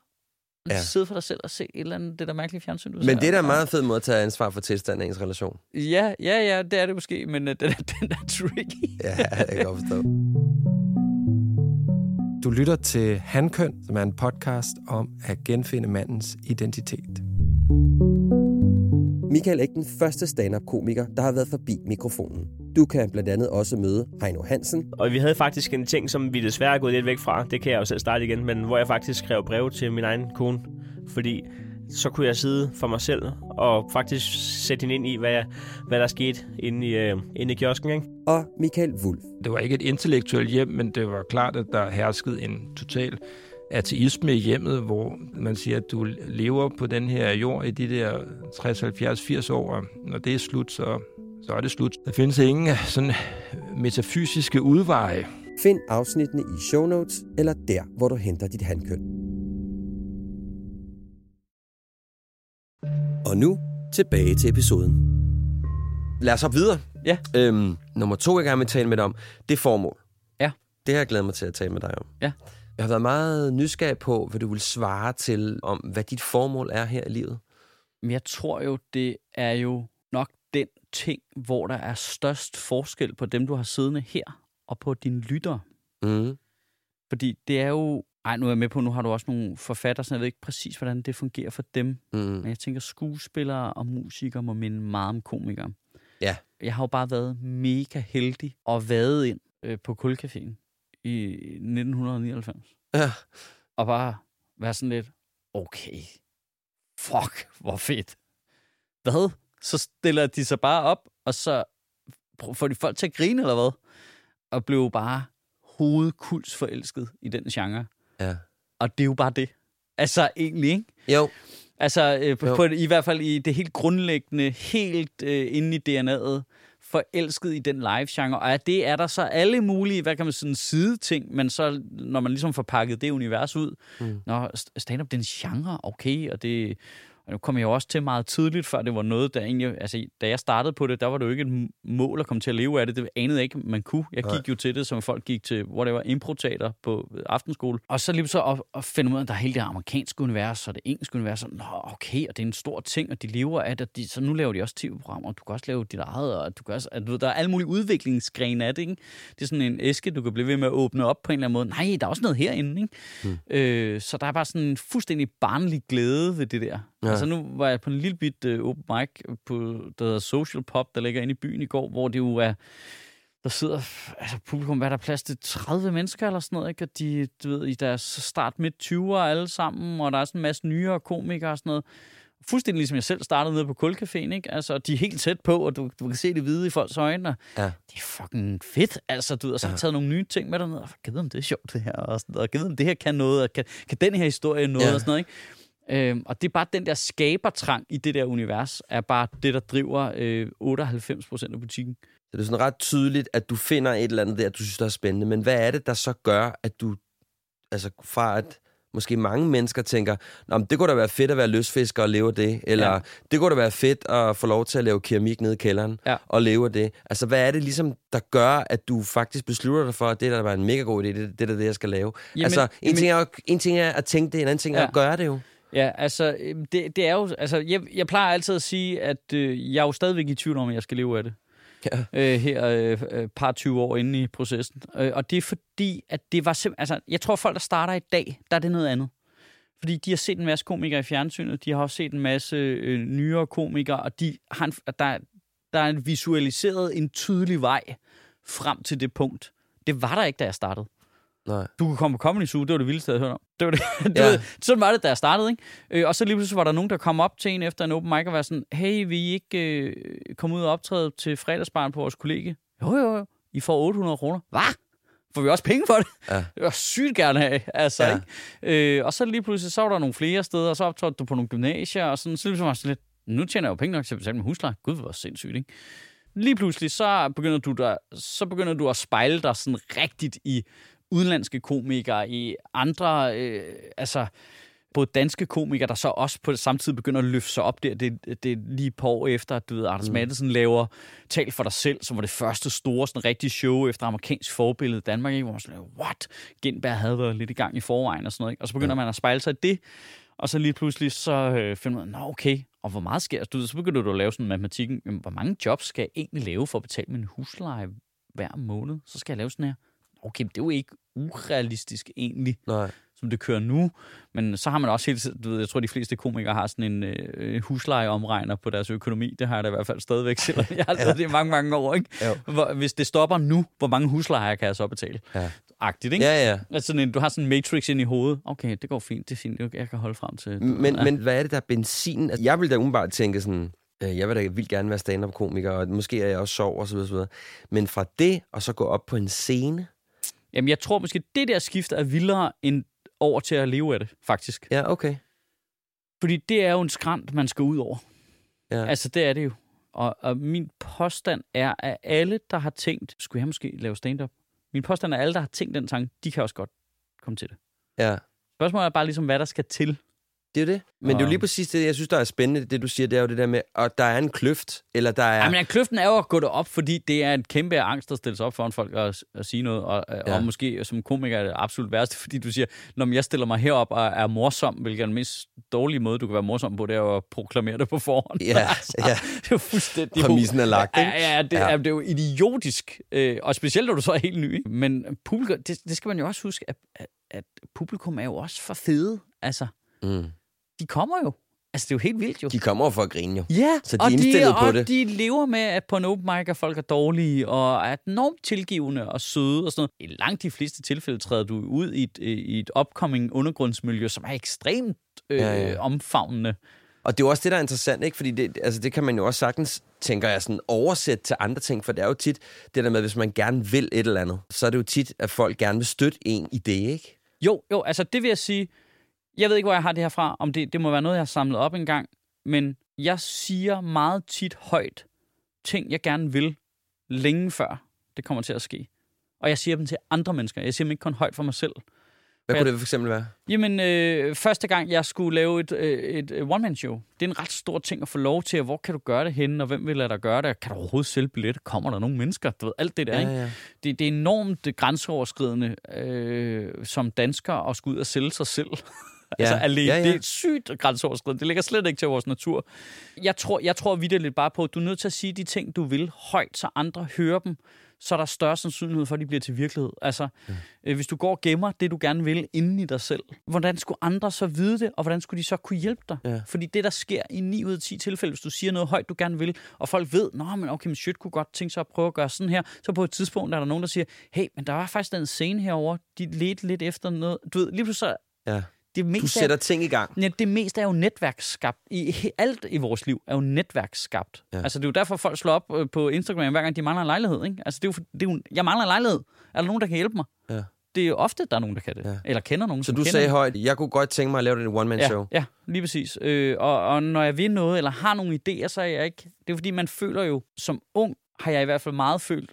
Ja. sidde for dig selv og se et eller andet, det der mærkelige fjernsyn, du ser? Men det er da en meget fed måde at tage ansvar for tilstanden af ens relation. Ja, ja, ja, det er det måske, men uh, den, er, den er tricky. Ja, jeg kan godt forstå. Du lytter til Handkøn, som er en podcast om at genfinde mandens identitet. Michael er ikke den første stand-up-komiker, der har været forbi mikrofonen. Du kan blandt andet også møde Heino Hansen, Og vi havde faktisk en ting, som vi desværre er gået lidt væk fra. Det kan jeg jo selv starte igen, men hvor jeg faktisk skrev brev til min egen kone. Fordi så kunne jeg sidde for mig selv og faktisk sætte hende ind i, hvad, jeg, hvad der skete inde i, øh, inde i kiosken. Ikke? og Michael Wulf. Det var ikke et intellektuelt hjem, men det var klart, at der herskede en total ateisme i hjemmet, hvor man siger, at du lever på den her jord i de der 60, 70, 80 år, og når det er slut, så, så er det slut. Der findes ingen sådan metafysiske udveje. Find afsnittene i show notes eller der, hvor du henter dit handkøn. Og nu tilbage til episoden. Lad os hoppe videre. Ja. Øhm, nummer to, jeg gerne vil tale med dig om, det er formål. Ja. Det har jeg glædet mig til at tale med dig om. Ja. Jeg har været meget nysgerrig på, hvad du vil svare til, om hvad dit formål er her i livet. Men jeg tror jo, det er jo nok den ting, hvor der er størst forskel på dem, du har siddende her, og på dine lyttere. Mm. Fordi det er jo... Ej, nu er jeg med på, nu har du også nogle forfattere, så jeg ved ikke præcis, hvordan det fungerer for dem. Mm. Men jeg tænker, skuespillere og musikere må minde meget om komikere. Ja. Jeg har jo bare været mega heldig og været ind øh, på Kulcaféen i 1999. Ja. Og bare være sådan lidt, okay, fuck, hvor fedt. Hvad? Så stiller de sig bare op, og så får de folk til at grine, eller hvad? Og blev bare hovedkuls forelsket i den genre. Ja. Og det er jo bare det. Altså egentlig, ikke? Jo. Altså øh, på, Jo. på, i hvert fald i det helt grundlæggende, helt øh, inde i DNA'et, forelsket i den live-genre. Og at det er der så alle mulige, hvad kan man sige, sideting, men så når man ligesom får pakket det univers ud, Mm. Nå, st- stand-up, det er en genre, okay, og det... Og nu kom jeg jo også til meget tidligt, før det var noget, der egentlig... Altså, da jeg startede på det, der var det jo ikke et mål at komme til at leve af det. Det anede jeg ikke, man kunne. Jeg Nej. gik jo til det, som folk gik til, hvor det var improteater på aftenskole. Og så lige så at, at finde ud af, at der er hele det amerikanske univers, og det engelske univers. Og, Nå, okay, og det er en stor ting, og de lever af det. og De, så nu laver de også tv-programmer, og du kan også lave dit eget, og du kan også, at, du ved, der er alle mulige udviklingsgrene af det, ikke? Det er sådan en æske, du kan blive ved med at åbne op på en eller anden måde. Nej, der er også noget herinde, ikke? Mm. Øh, så der er bare sådan en fuldstændig barnlig glæde ved det der. Ja. Ja. Altså nu var jeg på en lille bit uh, open mic, på, der hedder Social Pop, der ligger inde i byen i går, hvor det jo er, der sidder, altså publikum, hvad er der plads til 30 mennesker eller sådan noget, ikke? Og de, du ved, i deres start midt 20'er alle sammen, og der er sådan en masse nyere komikere og sådan noget. Fuldstændig ligesom jeg selv startede nede på Kulcaféen, ikke? Altså, de er helt tæt på, og du, du kan se det hvide i folks øjne, og Ja. det er fucking fedt, altså, du ved, og så har jeg taget nogle nye ting med derned, og givet om det er sjovt, det her, og, sådan, og givet om det her kan noget, og kan, kan den her historie noget, Ja. ja. og sådan noget, ikke? Øhm, og det er bare den der skabertrang i det der univers, er bare det, der driver øh, 98 procent af butikken. Så det er sådan ret tydeligt, at du finder et eller andet der, du synes, der er spændende. Men hvad er det, der så gør, at du... Altså fra at måske mange mennesker tænker, Nå, men det kunne da være fedt at være løsfisker og leve af det. Eller ja. Det kunne da være fedt at få lov til at lave keramik nede i kælderen Ja. og leve af det. Altså hvad er det ligesom, der gør, at du faktisk beslutter dig for, at det der var en mega god idé, det, det er det, jeg skal lave? Jamen, altså en, jamen- ting er, en ting er at tænke det, en anden ting er Ja. at gøre det jo. Ja, altså, øhm, det, det er jo... Altså, jeg, jeg plejer altid at sige, at øh, jeg er jo stadigvæk i tvivl om, at jeg skal leve af det. Ja. Øh, her øh, øh, par 20 år inde i processen. Øh, og det er fordi, at det var simpelthen... Altså, jeg tror, folk, der starter i dag, der er det noget andet. Fordi de har set en masse komikere i fjernsynet, de har også set en masse øh, nyere komikere, og de har en, der, der er en visualiseret en tydelig vej frem til det punkt. Det var der ikke, da jeg startede. Nej. Du kunne komme på Comedy Zoo, det var det vildeste, jeg havde hørt om. Det var det. Ja. ja. sådan var det, da jeg startede, ikke? Øh, og så lige pludselig var der nogen, der kom op til en efter en open mic og var sådan, hey, vil I ikke øh, komme ud og optræde til fredagsbarn på vores kollega? Jo, jo, jo. I får 800 kroner. Hvad? får vi også penge for det. Ja. Det var sygt gerne have. Altså, Ja. ikke? Øh, og så lige pludselig, så var der nogle flere steder, og så optrådte du på nogle gymnasier, og sådan, så lige pludselig var sådan lidt, nu tjener jeg jo penge nok til at betale min husleje. Gud, hvor sindssygt, ikke? Lige pludselig, så begynder du, der, så begynder du at spejle dig sådan rigtigt i udenlandske komikere, i andre, øh, altså både danske komikere, der så også på samtidig begynder at løfte sig op der. Det, det er lige par år efter, at du ved, Anders mm. Madsen laver Tal for dig selv, som var det første store sådan rigtige show efter amerikansk forbillede i Danmark, ikke? hvor man sådan, what? Gindberg havde været lidt i gang i forvejen og sådan noget. Ikke? Og så begynder ja. man at spejle sig i det, og så lige pludselig så øh, finder man, nå okay, og hvor meget sker ved, Så begynder du at lave sådan matematikken, jamen, hvor mange jobs skal jeg egentlig lave for at betale min husleje hver måned? Så skal jeg lave sådan her. Okay, det er jo ikke urealistisk egentlig Nej. som det kører nu. Men så har man også hele tiden, du ved, jeg tror, de fleste komikere har sådan en øh, huslejeomregner på deres økonomi. Det har jeg da i hvert fald stadigvæk, selvom jeg har lavet det i mange, mange år. Ikke? Jo. Hvor, hvis det stopper nu, hvor mange huslejer kan jeg så betale? Ja. Agtigt, ikke? Ja, ja. Altså sådan en, du har sådan en matrix ind i hovedet. Okay, det går fint, det er fint, jeg kan holde frem til. Men, ja. men hvad er det, der er benzin? Altså, jeg vil da umiddelbart tænke sådan, øh, jeg vil da vildt gerne være stand-up-komiker, og måske er jeg også sov og så videre, så videre. Men fra det, og så gå op på en scene, Jamen, jeg tror måske, det der skift er vildere end over til at leve af det, faktisk. ja, okay. Fordi det er jo en skrant, man skal ud over. Ja. Altså, det er det jo. Og, og min påstand er, at alle, der har tænkt, skulle jeg måske lave stand-up? Min påstand er, at alle, der har tænkt den tanke, de kan også godt komme til det. ja. Spørgsmålet er bare ligesom, hvad der skal til. Det er jo det. Men det er jo lige præcis det, jeg synes, der er spændende, det du siger, det er jo det der med, at der er en kløft, eller der er... Ja. Jamen, kløften er jo at gå derop, fordi det er en kæmpe angst at stille sig op foran folk og, og sige noget. Og, ja. Ja. og måske som komiker er det absolut værste, fordi du siger, når jeg stiller mig herop og er morsom, hvilket er den mest dårlige måde, du kan være morsom på, det er at proklamere det på forhånd. Ja, ja. det er jo fuldstændig... Præmissen er lagt, Ja, ikke? ja, det, Ja. ja. Er, det er jo idiotisk. Øh, og specielt, når du så er helt ny. Ikke? Men publikum, det, det skal man jo også huske, at, at, at publikum er jo også for fede. Altså, Mm. De kommer jo. Altså, det er jo helt vildt jo. De kommer for at grine jo. Ja, Så de er indstillet på og det. de lever med, at på en open mic er folk er dårlige, og er enormt tilgivende og søde og sådan noget. I langt de fleste tilfælde træder du ud i et, i et upcoming undergrundsmiljø, som er ekstremt øh, ja. ja. omfavnende. Og det er jo også det, der er interessant, ikke? Fordi det, altså, det kan man jo også sagtens, tænker jeg, sådan oversætte til andre ting, for det er jo tit det der med, hvis man gerne vil et eller andet, så er det jo tit, at folk gerne vil støtte en i det, ikke? Jo, jo, altså det vil jeg sige, jeg ved ikke, hvor jeg har det her fra, om det, det må være noget, jeg har samlet op en gang, men jeg siger meget tit højt ting, jeg gerne vil, længe før det kommer til at ske. Og jeg siger dem til andre mennesker. Jeg siger dem ikke kun højt for mig selv. Hvad Ja. kunne det for eksempel være? Jamen, øh, første gang, jeg skulle lave et, øh, et øh, one-man-show, det er en ret stor ting at få lov til, og hvor kan du gøre det henne, og hvem vil lade dig gøre det, kan du overhovedet sælge billet, kommer der nogle mennesker, du ved, alt det der, ikke? ja. Det, det er enormt grænseoverskridende øh, som dansker at skulle ud og sælge sig selv. altså alene, ja, ja. det er sygt grænseoverskridende. Det ligger slet ikke til vores natur. Jeg tror, jeg tror vidderligt bare på, at du er nødt til at sige de ting, du vil højt, så andre hører dem, så er der større sandsynlighed for, at de bliver til virkelighed. Altså, ja. øh, hvis du går og gemmer det, du gerne vil, inden i dig selv, hvordan skulle andre så vide det, og hvordan skulle de så kunne hjælpe dig? Ja. Fordi det, der sker i 9 ud af 10 tilfælde, hvis du siger noget højt, du gerne vil, og folk ved, nå, men okay, men shit kunne godt tænke sig at prøve at gøre sådan her, så på et tidspunkt er der nogen, der siger, hey, men der var faktisk den scene herover, de ledte lidt efter noget. Du ved, lige pludselig så ja. Det Du meste sætter ting i gang. Ja, det meste er jo netværksskabt. I alt i vores liv er jo netværksskabt. Ja. Altså, det er jo derfor, folk slår op øh, på Instagram, hver gang de mangler en lejlighed. Ikke? Altså, det er jo, det er jo, jeg mangler en lejlighed. Er der nogen, der kan hjælpe mig? Ja. Det er jo ofte, der er nogen, der kan det. Ja. Eller kender nogen, Så du sagde nogen. højt, jeg kunne godt tænke mig at lave det et one-man-show. Ja, ja, lige præcis. Øh, og, og når jeg vil noget, eller har nogle idéer, så er jeg ikke... Det er fordi, man føler jo, som ung, har jeg i hvert fald meget følt,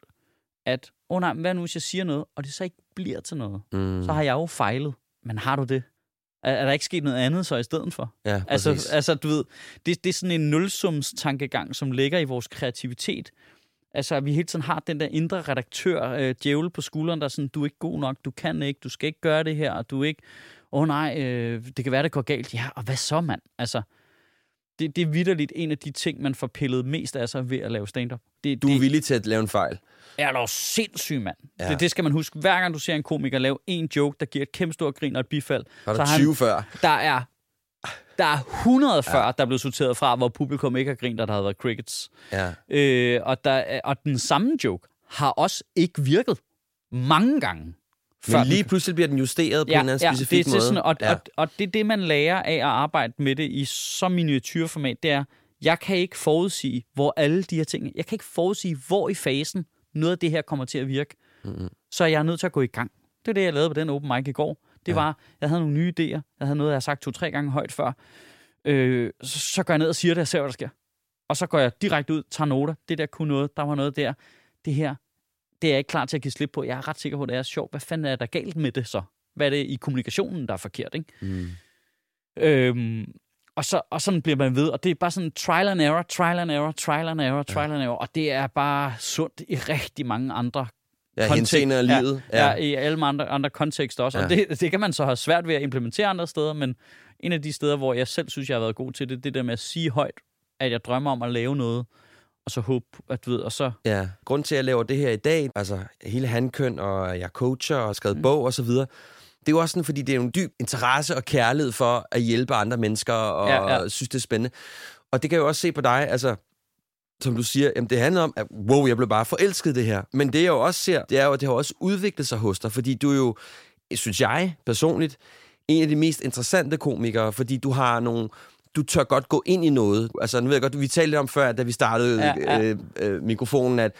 at, åh oh, nej, hvad nu, hvis jeg siger noget, og det så ikke bliver til noget? Mm. Så har jeg jo fejlet. Men har du det? Er, er der ikke sket noget andet så i stedet for? Ja, Altså, præcis. altså du ved, det, det er sådan en nulsumstankegang, som ligger i vores kreativitet. Altså, at vi hele tiden har den der indre redaktør, øh, djævel på skulderen, der er sådan, du er ikke god nok, du kan ikke, du skal ikke gøre det her, og du er ikke, åh oh, nej, øh, det kan være, det går galt. Ja, og hvad så, mand? Altså, det, det er vidderligt en af de ting, man får pillet mest af sig ved at lave stand-up. Det, Du er det villig til at lave en fejl. er dog sindssygt, mand. Ja. Det, det skal man huske. Hver gang du ser en komiker lave en joke, der giver et kæmpe stort grin og et bifald, Var så der har han- 20 før? der er der er 140, ja. der er blevet sorteret fra, hvor publikum ikke har grint, og der har været crickets. Ja. Øh, og, der, er- og den samme joke har også ikke virket mange gange. Men lige pludselig bliver den justeret på ja, en eller anden ja, specifik det, måde. er sådan, og, ja. og, og det er det, man lærer af at arbejde med det i så miniatyrformat, det er, jeg kan ikke forudsige, hvor alle de her ting, jeg kan ikke forudsige, hvor i fasen noget af det her kommer til at virke. Mm-hmm. Så er jeg nødt til at gå i gang. Det er det, jeg lavede på den open mic i går. Det Ja. var, jeg havde nogle nye idéer. Jeg havde noget, jeg har sagt to-tre gange højt før. Øh, så, så går jeg ned og siger det, og ser, hvad der sker. Og så går jeg direkte ud, tager noter. Det der kunne noget, der var noget der. Det her, det er jeg ikke klar til at give slip på. Jeg er ret sikker på, at det er sjovt. Hvad fanden er der galt med det så? Hvad er det i kommunikationen, der er forkert, ikke? Mm. Øhm, og, så, og sådan bliver man ved, og det er bare sådan trial and error, trial and error, trial and error, trial and error, og det er bare sundt i rigtig mange andre Ja, henseende af ja, livet. ja. ja, i alle andre, andre kontekster også. Ja. Og Ja. det, det kan man så have svært ved at implementere andre steder, men en af de steder, hvor jeg selv synes, jeg har været god til det, det der med at sige højt, at jeg drømmer om at lave noget, og så håbe, at du ved, og så... Ja, grund til, at jeg laver det her i dag, altså hele handkøn, og jeg coacher og har skrevet Mm. bog og så videre, det er jo også sådan, fordi det er en dyb interesse og kærlighed for at hjælpe andre mennesker, og Ja, ja, synes, det er spændende. Og det kan jeg jo også se på dig, altså, som du siger, jamen det handler om, at wow, jeg blev bare forelsket det her. Men det jeg jo også ser, det er jo, at det har også udviklet sig hos dig, fordi du er jo, synes jeg personligt, en af de mest interessante komikere, fordi du har nogle du tør godt gå ind i noget. Altså, nu ved jeg godt, vi talte lidt om før, da vi startede Ja, ja. Øh, øh, mikrofonen, at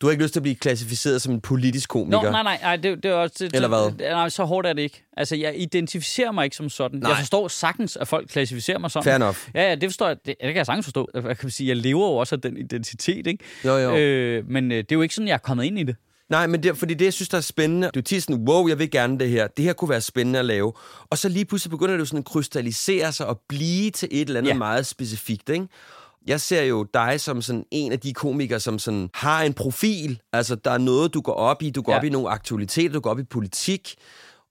du har ikke lyst til at blive klassificeret som en politisk komiker. Nå, nej, nej, nej det, det er også... Det, Eller hvad? Nej, så hårdt er det ikke. Altså, jeg identificerer mig ikke som sådan. Nej. Jeg forstår sagtens, at folk klassificerer mig sådan. Fair enough. Ja, ja, det forstår jeg. Det, det kan jeg sagtens forstå. Jeg kan sige, jeg lever jo også af den identitet, ikke? Jo, jo. Øh, men øh, det er jo ikke sådan, jeg er kommet ind i det. Nej, men det, fordi det, jeg synes, der er spændende, det er tit sådan, wow, jeg vil gerne det her. Det her kunne være spændende at lave. Og så lige pludselig begynder det jo sådan at krystallisere sig og blive til et eller andet Ja. meget specifikt, ikke? Jeg ser jo dig som sådan en af de komikere, som sådan har en profil. Altså, der er noget, du går op i. Du går ja. op i nogle aktualiteter, du går op i politik.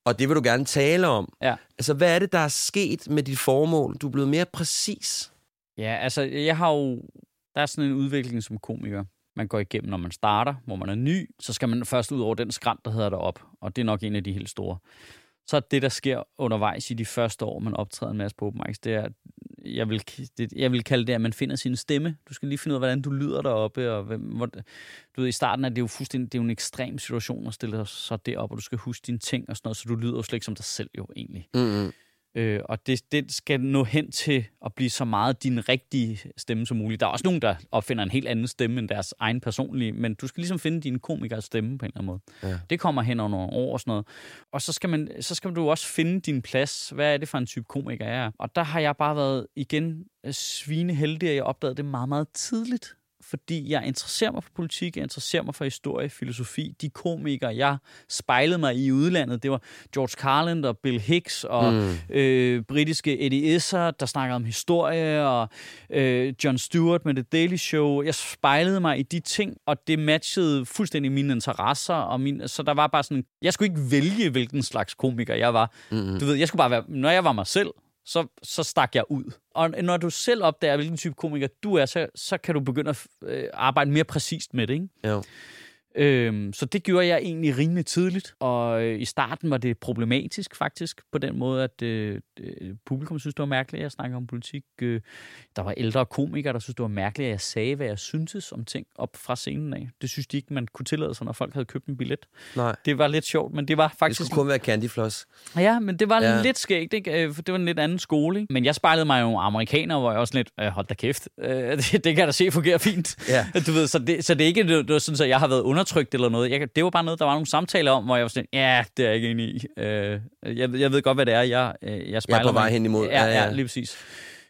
Og det vil du gerne tale om. Ja. Altså, hvad er det, der er sket med dit formål? Du er blevet mere præcis. Ja, altså, jeg har jo... Der er sådan en udvikling som komiker. Man går igennem, når man starter, hvor man er ny. Så skal man først ud over den skrant, der hedder derop. Og det er nok en af de helt store. Så det, der sker undervejs i de første år, man optræder en masse på open mics, det er, jeg vil, det, jeg vil kalde det, at man finder sin stemme. Du skal lige finde ud af, hvordan du lyder deroppe. Og hvem, hvor, du ved, i starten er det jo fuldstændig, det er jo en ekstrem situation at stille sig deroppe, og du skal huske dine ting og sådan noget, så du lyder jo slet ikke som dig selv jo egentlig. Mm-hmm. Øh, og det, det skal nå hen til at blive så meget din rigtige stemme som muligt. Der er også nogen, der opfinder en helt anden stemme end deres egen personlige, men du skal ligesom finde din komikers stemme på en eller anden måde. Ja. Det kommer hen over nogle år og sådan noget. Og så skal, man, så skal du også finde din plads. Hvad er det for en type komiker, jeg er? Og der har jeg bare været igen svineheldig, at jeg opdagede det meget, meget tidligt fordi jeg interesserer mig for politik, jeg interesserer mig for historie, filosofi. De komikere, jeg spejlede mig i udlandet, det var George Carlin og Bill Hicks og mm. øh, britiske Eddie Izzard, der snakkede om historie, og øh, John Stewart med The Daily Show. Jeg spejlede mig i de ting, og det matchede fuldstændig mine interesser. Og min, så der var bare sådan, jeg skulle ikke vælge, hvilken slags komiker jeg var. Mm. Du ved, jeg skulle bare være, når jeg var mig selv, så, så stak jeg ud. Og når du selv opdager, hvilken type komiker du er, så, så kan du begynde at øh, arbejde mere præcist med det, ikke? Jo. Øhm, så det gjorde jeg egentlig rimelig tidligt, og øh, i starten var det problematisk faktisk, på den måde, at øh, øh, publikum synes, det var mærkeligt, at jeg snakkede om politik. Øh, der var ældre komikere, der synes, det var mærkeligt, at jeg sagde, hvad jeg syntes om ting op fra scenen af. Det synes de ikke, man kunne tillade sig, når folk havde købt en billet. Nej, Det var lidt sjovt, men det var det faktisk... skulle kun være Candy Floss. Ja, men det var ja. Lidt skægt, ikke? Øh, For det var en lidt anden skole, ikke? Men jeg spejlede mig jo amerikaner, hvor jeg også lidt, øh, hold da kæft, øh, det, det kan jeg da se fungerer fint. Ja. Du ved, så det, så det er ikke det, det var sådan, at jeg har været undertrykt eller noget. Jeg, det var bare noget, der var nogle samtaler om, hvor jeg var sådan, ja, det er jeg ikke enig i. Øh, jeg, jeg ved godt, hvad det er, jeg, øh, jeg spejler på vej mig i. hen imod. Ja, Ja, ja, ja. lige præcis.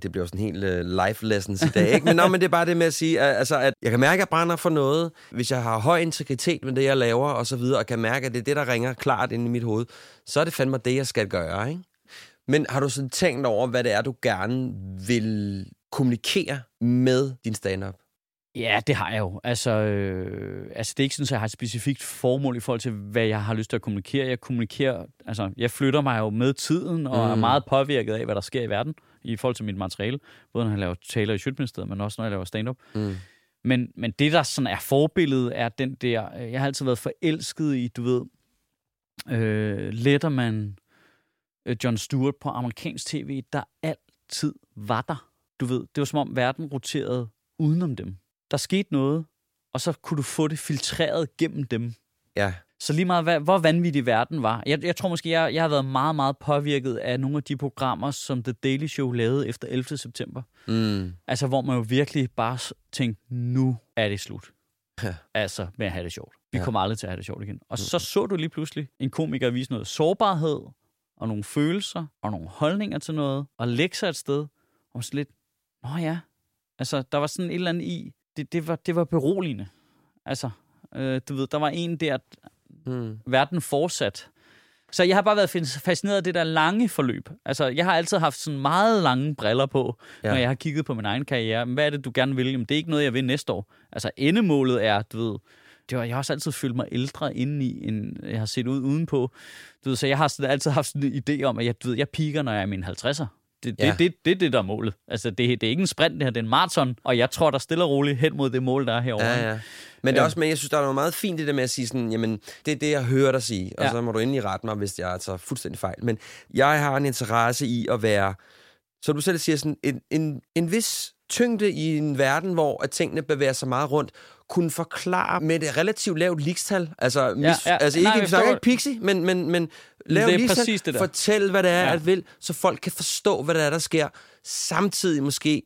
det bliver sådan helt uh, life lessons i dag, ikke? Men, nå, men det er bare det med at sige, at, altså, at jeg kan mærke, at jeg brænder for noget, hvis jeg har høj integritet med det, jeg laver, og så videre, og kan mærke, at det er det, der ringer klart ind i mit hoved, så er det fandme det, jeg skal gøre, ikke? Men har du sådan tænkt over, hvad det er, du gerne vil kommunikere med din stand-up? Ja, det har jeg jo. Altså, øh, altså, det er ikke sådan, at jeg har et specifikt formål i forhold til, hvad jeg har lyst til at kommunikere. Jeg kommunikerer, altså, jeg flytter mig jo med tiden, og mm. er meget påvirket af, hvad der sker i verden, i forhold til mit materiale. Både når jeg laver taler i Sjøtministeriet, men også når jeg laver stand-up. Mm. Men, men det, der sådan er forbilledet, er den der... øh, Jeg har altid været forelsket i, du ved, øh, Letterman, øh, John Stewart på amerikansk tv, der altid var der. Du ved, det var som om verden roterede udenom dem. Der skete noget, og så kunne du få det filtreret gennem dem. Ja. Så lige meget, hvad, hvor vanvittig verden var. Jeg, jeg tror måske, jeg, jeg har været meget, meget påvirket af nogle af de programmer, som The Daily Show lavede efter 11. september. Mm. Altså, hvor man jo virkelig bare tænkte, nu er det slut. Ja. Altså, med at have det sjovt. Vi Ja. kommer aldrig til at have det sjovt igen. Og så så du lige pludselig en komiker vise noget sårbarhed, og nogle følelser, og nogle holdninger til noget, og lægge sig et sted, og så lidt, nå ja, altså, der var sådan et eller andet i, det, det, var, det var beroligende. Altså, øh, du ved, der var en der, Mm. verden fortsat. Så jeg har bare været fascineret af det der lange forløb. Altså, jeg har altid haft sådan meget lange briller på, Ja. ja. når jeg har kigget på min egen karriere. Men Hvad er det, du gerne vil? Jamen, det er ikke noget, jeg vil næste år. Altså, endemålet er, du ved, det var, jeg har også altid følt mig ældre indeni, end jeg har set ud udenpå. Du ved, så jeg har sådan, altid haft sådan en idé om, at jeg, du ved, jeg piker, når jeg er i mine 50'er. Det, det, Ja. det, det, det er det, der er målet. Altså, det, det er ikke en sprint, det her, det er en maraton, og jeg tror, der stille og roligt hen mod det mål, der er herovre. Ja, ja. Men det er Ja. også, men jeg synes, der er noget meget fint i det med at sige sådan, jamen, det er det, jeg hører dig sige, og Ja. så må du endelig rette mig, hvis jeg er tager fuldstændig fejl. Men jeg har en interesse i at være, så du selv siger, sådan en, en, en vis tyngde i en verden, hvor at tingene bevæger sig meget rundt, kunne forklare med et relativt lavt likstal, altså, mis, Ja, ja. altså ikke, Nej, vi snakker ikke pixie, men, men, men lav det er likstal, præcis det der. fortæl, hvad det er, Ja. at vil, så folk kan forstå, hvad det er, der sker, samtidig måske,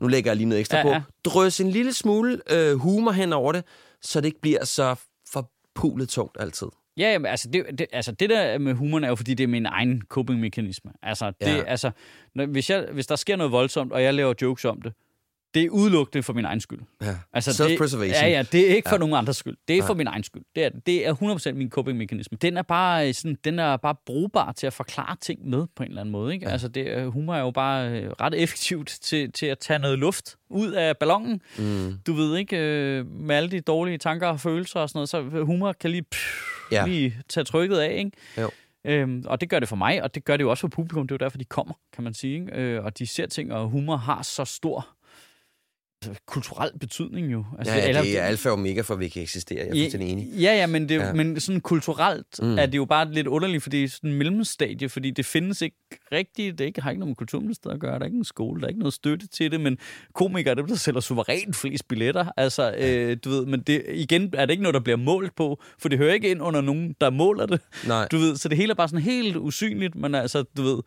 nu lægger jeg lige noget ekstra Ja, på, ja. drøs en lille smule øh, humor hen over det, så det ikke bliver så forpulet tungt altid. Ja, jamen, altså det, det, altså det der med humoren er jo, fordi det er min egen coping-mekanisme. Altså, det, ja. altså når, hvis, jeg, hvis der sker noget voldsomt, og jeg laver jokes om det, det er udelukkende for min egen skyld. Ja. Altså, Self-preservation. Det, ja, ja, det er ikke for Ja. ja. nogen andres skyld. Det er Nej. for min egen skyld. Det er, det er 100% min coping-mekanisme. Den er bare øh, sådan, den er bare brugbar til at forklare ting med på en eller anden måde. Ikke? Ja. Ja. Altså, det, humor er jo bare øh, ret effektivt til, til at tage noget luft ud af ballonen. Mm. Du ved ikke, øh, med alle de dårlige tanker og følelser og sådan noget, så humor kan lige, pff, Ja. ja. lige tage trykket af, ikke? Jo. Øhm, og det gør det for mig, og det gør det jo også for publikum. Det er jo derfor, de kommer, kan man sige. Ikke? Øh, og de ser ting, og humor har så stor kulturel betydning jo. Altså, ja, ja, det er alfa og omega for, at vi kan eksistere. Jeg er fuldstændig enig. Ja, ja, men, det, Ja. ja. men sådan kulturelt Mm. er det jo bare lidt underligt, fordi det er sådan en mellemstadie, fordi det findes ikke rigtigt, det ikke, har ikke noget med kulturministeriet at gøre, der er ikke en skole, der er ikke noget støtte til det, men komikere er dem, der sælger suverænt flest billetter. Altså, øh, du ved, men det, igen er det ikke noget, der bliver målt på, for det hører ikke ind under nogen, der måler det. Nej. Du ved, så det hele er bare sådan helt usynligt, men altså, du ved,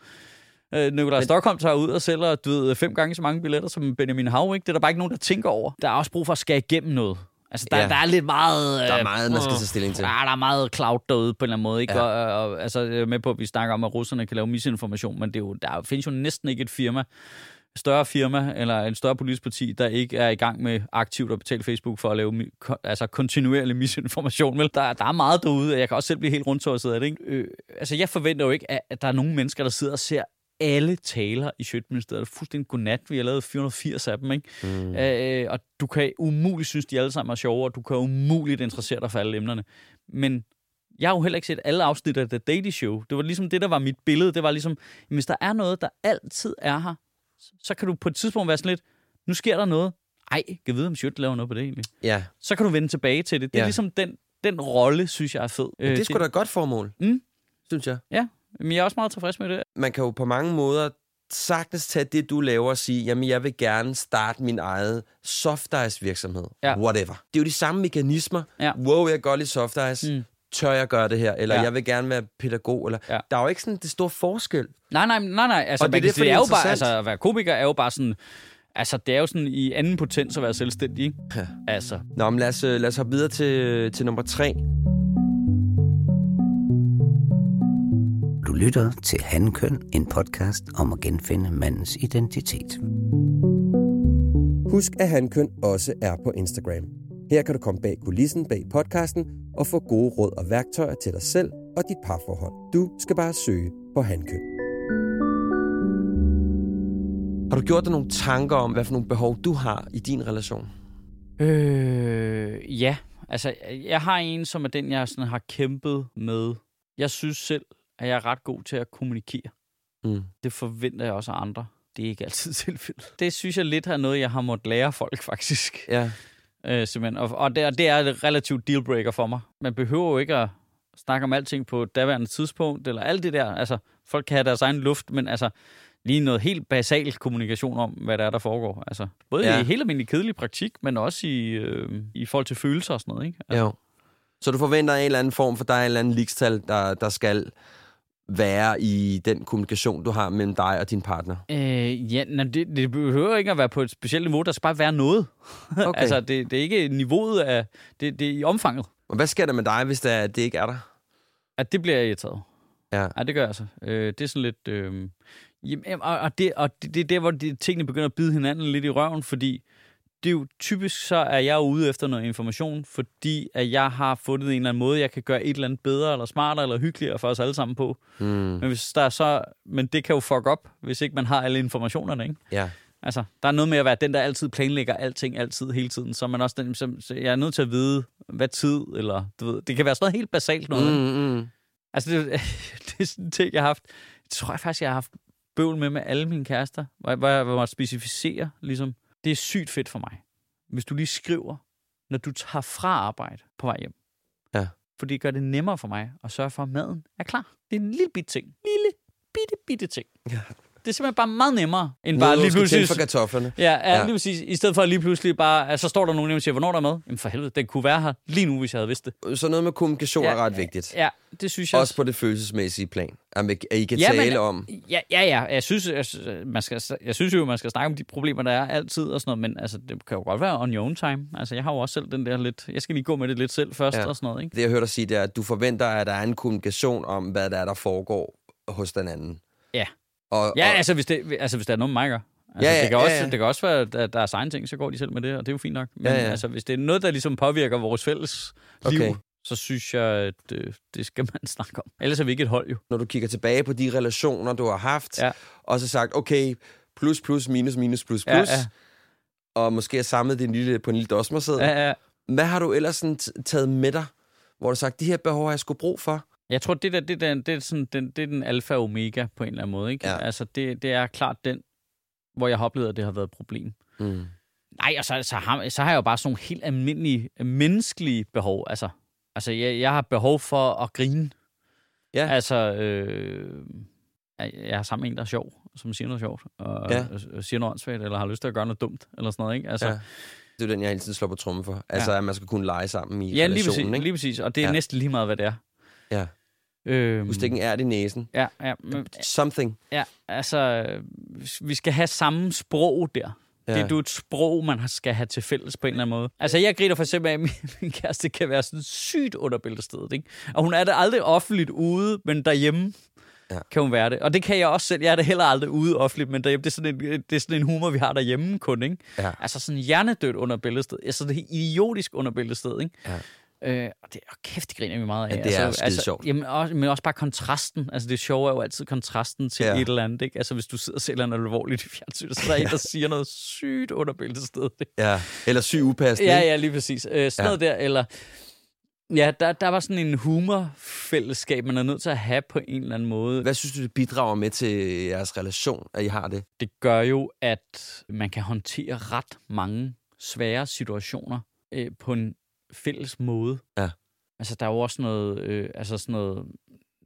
øh, Nikolaj Stockholm tager ud og sælger, du ved, fem gange så mange billetter som Benjamin Hav, ikke? Det er der bare ikke nogen, der tænker over. Der er også brug for at skære igennem noget. Altså, der, Ja. der er lidt meget... Der er øh, meget, man skal tage stilling til. Ja, der er meget cloud derude på en eller anden måde, ikke? Ja. Og, og, altså, jeg er med på, at vi snakker om, at russerne kan lave misinformation, men det er jo, der findes jo næsten ikke et firma, større firma eller en større politisk parti, der ikke er i gang med aktivt at betale Facebook for at lave altså kontinuerlig misinformation. Vel? Der, der er meget derude, og jeg kan også selv blive helt rundt af det. Ikke? Øh, altså, jeg forventer jo ikke, at, at der er nogen mennesker, der sidder og ser alle taler i Sjøtministeriet. Er fuldstændig godnat. Vi har lavet 480 af dem, ikke? Mm. Øh, og du kan umuligt synes, de alle sammen er sjove, og du kan umuligt interessere dig for alle emnerne. Men jeg har jo heller ikke set alle afsnit af The Daily Show. Det var ligesom det, der var mit billede. Det var ligesom, hvis der er noget, der altid er her, så kan du på et tidspunkt være sådan lidt, nu sker der noget. Ej, kan vide, om Sjøt laver noget på det egentlig. Ja, Så kan du vende tilbage til det. Det er Ja. ligesom den, den rolle, synes jeg er fed. Men det er sgu da et godt formål, Mm. synes jeg. Men jeg er også meget tilfreds med det. Man kan jo på mange måder sagtens tage det, du laver og sige, jamen jeg vil gerne starte min eget soft ice virksomhed. Ja. Whatever. Det er jo de samme mekanismer. Ja. Wow, jeg kan godt lide soft ice. Mm. Tør jeg gøre det her? Eller Ja. jeg vil gerne være pædagog. Eller... Ja. Der er jo ikke sådan det store forskel. Nej, nej, nej, nej. Altså, Og det er man derfor, sige, det er jo bare, altså, at være komiker er jo bare sådan, altså, det er jo sådan i anden potens at være selvstændig, ikke? Ja. Altså, Nå, men lad os, øh, lad os hoppe videre til, til nummer tre. Lytter til Handkøn, en podcast om at genfinde mandens identitet. Husk, at Hankøn også er på Instagram. Her kan du komme bag kulissen bag podcasten og få gode råd og værktøjer til dig selv og dit parforhold. Du skal bare søge på Hankøn. Har du gjort dig nogle tanker om, hvad for nogle behov du har i din relation? øh, ja. Altså, jeg har en, som er den, jeg sådan har kæmpet med. Jeg synes selv, at jeg er ret god til at kommunikere. Mm. Det forventer jeg også af andre. Det er ikke altid tilfældet. Det synes jeg lidt er noget, jeg har måttet lære folk, faktisk. Ja. Øh, simpelthen. Og, og, det, og det er et relativt dealbreaker for mig. Man behøver jo ikke at snakke om alting på et daværende tidspunkt, eller alt det der. Altså, folk kan have deres egen luft, men altså, lige noget helt basal kommunikation om, hvad der er, der foregår. Altså, både Ja. ja. i helt almindelig kedelig praktik, men også i, øh, i forhold til følelser og sådan noget. Ikke? Altså, Jo. Så du forventer en eller anden form for, der er en eller anden likstal, der, der skal være i den kommunikation, du har mellem dig og din partner? Øh, ja, nej, det, det behøver ikke at være på et specielt niveau. Der skal bare være noget. Okay. altså, det, det er ikke niveauet af... Det, det er i omfanget. Og hvad sker der med dig, hvis det, er, at det ikke er der? At det bliver jeg irriteret. Ja. Ja, det gør jeg altså. Øh, det er sådan lidt... Øh, jamen, og, og, det, og det, det er der, hvor de, tingene begynder at bide hinanden lidt i røven, fordi det er jo typisk, så er jeg ude efter noget information, fordi at jeg har fundet en eller anden måde, jeg kan gøre et eller andet bedre, eller smartere, eller hyggeligere for os alle sammen på. Mm. Men, hvis der er så, men det kan jo fuck op, hvis ikke man har alle informationerne, ikke? Ja. Altså, der er noget med at være den, der altid planlægger alting, altid, hele tiden. Så man også den, som, så jeg er nødt til at vide, hvad tid, eller du ved, det kan være sådan noget helt basalt noget. Mm, mm. Altså, det, det er sådan en ting, jeg har haft, det tror jeg faktisk, jeg har haft bøvl med med alle mine kærester, hvor jeg, hvor jeg specificere, ligesom, det er sygt fedt for mig, hvis du lige skriver, når du tager fra arbejde på vej hjem. Ja. Fordi det gør det nemmere for mig at sørge for, at maden er klar. Det er en lille bitte ting. Lille, bitte, bitte ting. Ja. Det er simpelthen bare meget nemmere, end bare Bare lige pludselig... for kartoflerne. Ja, ja, Ja. lige præcis. I stedet for lige pludselig bare, altså, så står der nogen, der siger, hvornår der er med? Jamen for helvede, den kunne være her lige nu, hvis jeg havde vidst det. Så noget med kommunikation Ja, er ret vigtigt. Ja, det synes jeg Også på det følelsesmæssige plan. At I kan Ja, men- tale om... Ja, ja, ja. Jeg synes, jeg, man skal, jeg synes jo, man skal snakke om de problemer, der er altid og sådan noget, men altså, det kan jo godt være on your own time. Altså, jeg har jo også selv den der lidt, jeg skal lige gå med det lidt selv først ja. og sådan noget, ikke? Det, jeg hørte dig sige, det er, at du forventer, at der er en kommunikation om, hvad der er, der foregår hos den anden. Ja. Og, Ja, og, altså hvis, det, altså, hvis der er noget, man gør. Altså, Ja, ja, det, kan ja, også, ja. det kan også være, at der er egen ting, så går de selv med det, og det er jo fint nok. Men Ja, ja. altså, hvis det er noget, der ligesom påvirker vores fælles Okay. liv, så synes jeg, at øh, det skal man snakke om. Ellers er vi ikke et hold, jo. når du kigger tilbage på de relationer, du har haft, Ja. og så sagt, okay, plus, plus, minus, minus, plus, plus, Ja, ja. og måske har samlet det en lille, på en lille dosmerseddel. Ja, ja. Hvad har du ellers sådan taget med dig, hvor du har sagt, de her behov har jeg sgu brug for? Jeg tror, det der, det, der, det, er sådan, den, det er den alfa og omega på en eller anden måde. Ikke? Ja. Altså, det, det er klart den, hvor jeg har oplevet, at det har været et problem. Mm. Nej, og så, så, har, så har jeg jo bare sådan nogle helt almindelige menneskelige behov. Altså, altså jeg, jeg har behov for at grine. Ja. Altså, øh, jeg er sammen med en, der er sjov, som siger noget sjovt, og, Ja. ja. og, og siger noget åndssvagt, eller har lyst til at gøre noget dumt, eller sådan noget. Ikke? Altså, Ja. Det er jo den, jeg hele tiden slår på trummen for. Altså, at man skal kunne lege sammen i ja, lige relationen, præcis, ikke? lige præcis. Og det er Ja. ja. næsten lige meget, hvad det er. Ja. Øhm, Du stikker en ært i næsen. ja, ja, men, Something. Ja, altså, vi skal have samme sprog der. Ja. Det er jo et sprog, man skal have til fælles på en eller anden måde. Altså, jeg griner for eksempel af, at min, min kæreste kan være sådan sygt under bæltestedet, ikke? Og hun er det aldrig offentligt ude, men derhjemme Ja. kan hun være det. Og det kan jeg også selv. Jeg er det heller aldrig ude offentligt, men derhjemme, det er sådan en, det er sådan en humor, vi har derhjemme kun, ikke? Ja. Altså sådan hjernedødt under bæltestedet. Altså det er idiotisk under bæltestedet, ikke? Ja. Øh, og det, og kæft, det griner vi meget af. Ja, det er altså, altså, sjovt. Jamen, også, men også bare kontrasten. Altså, det sjove er jo altid kontrasten til Ja. ja. et eller andet, ikke? Altså, hvis du sidder og ser noget alvorligt i fjernsynet, så er der en, der siger noget sygt under bæltestedet. ikke? Ja. Eller syg upassende. Ja, ja, lige præcis. Øh, sådan Ja. ja. noget der, eller... Ja, der, der var sådan en humorfællesskab, man er nødt til at have på en eller anden måde. Hvad synes du, det bidrager med til jeres relation, at I har det? Det gør jo, at man kan håndtere ret mange svære situationer øh, på en fælles måde. Ja. Altså, der er jo også noget, øh, altså sådan noget,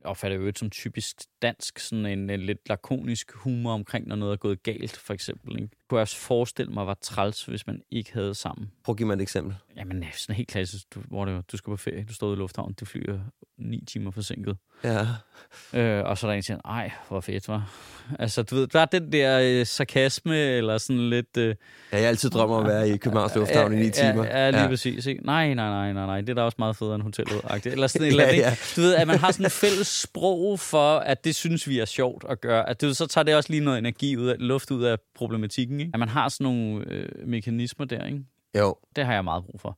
jeg opfatter jo som typisk dansk, sådan en, en lidt lakonisk humor omkring, når noget er gået galt, for eksempel. Ikke? Kunne jeg også forestille mig var træls, hvis man ikke havde sammen. Prøv at give mig et eksempel. Jamen, sådan helt klassisk, du, hvor det, var, du skal på ferie, du står i lufthavnen, det flyver ni timer forsinket. Ja. Øh, og så er der en, der siger, ej, hvor fedt, var. Altså, du ved, der er den der øh, sarkasme, eller sådan lidt... Øh, Ja, jeg altid drømmer om at være i Københavns Lufthavn i ni timer. Ja, ja lige ja. præcis. Ikke? Nej, nej, nej, nej, nej. Det er da også meget federe end hotellet. Eller sådan et eller andet, Ja, ja. Du ved, at man har sådan et fælles sprog for, at det synes vi er sjovt at gøre. At det, så tager det også lige noget energi ud af, luft ud af problematikken. Ikke? At man har sådan nogle øh, mekanismer der, ikke? Jo. Det har jeg meget brug for.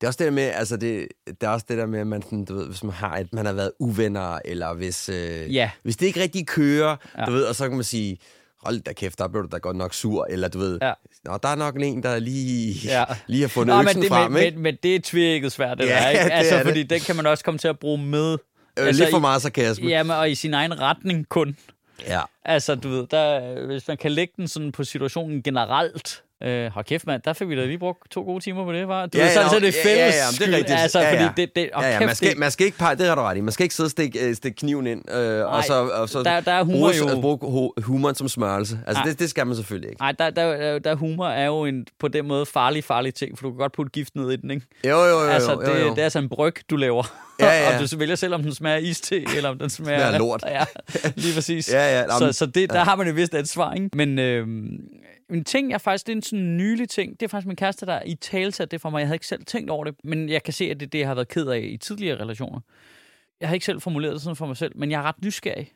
Det er også det der med, altså det, det er også det der med, at man, sådan, du ved, hvis man har et, man har været uvenner, eller hvis, øh, Ja. hvis det ikke rigtig kører, ja. Ja. du ved, og så kan man sige, hold da kæft, der blev du da godt nok sur, eller du ved, Ja. Nå, der er nok en, der lige, ja. Ja. lige har fundet Nå, øksen men, det, frem, men, ikke? men, men det er tvirket svært, det Ja, der, ikke? det Altså, det. fordi den kan man også komme til at bruge med. Øh, altså, lidt for meget sarkasme. Jamen, og i sin egen retning kun. Ja. Altså, du ved, der, hvis man kan lægge den sådan på situationen generelt, Øh, hold kæft, mand, der fik vi da lige brugt to gode timer på det, var. Du Ja, ved, så, ja, så er det ja, fælles ja, ja, men det er rigtigt. Altså, Ja, ja. fordi det, det, Ja, ja, kæft, man skal, det, man skal ikke pege, det har du ret i. Man skal ikke sidde og stikke, øh, stikke kniven ind, øh, og så, og så der- der er humor bruge, jo- altså, bruge hu- humoren som smørelse. Altså, det, det skal man selvfølgelig ikke. Nej, der, der, der, humor er jo en, på den måde farlig, farlig ting, for du kan godt putte gift ned i den, ikke? Jo, jo, jo. altså, jo, det, jo, jo. det er altså en bryg, du laver. Ja, ja. og du vælger selv, om den smager iste, eller om den smager... Smager lort. Ja, lige præcis. Ja, ja, nå, så, så det, der har man et vist ansvar, ikke? Men øh, En ting, jeg faktisk, det er en sådan nylig ting, det er faktisk min kæreste, der i talsat det for mig. Jeg havde ikke selv tænkt over det, men jeg kan se, at det er det, jeg har været ked af i tidligere relationer. Jeg har ikke selv formuleret det sådan for mig selv, men jeg er ret nysgerrig.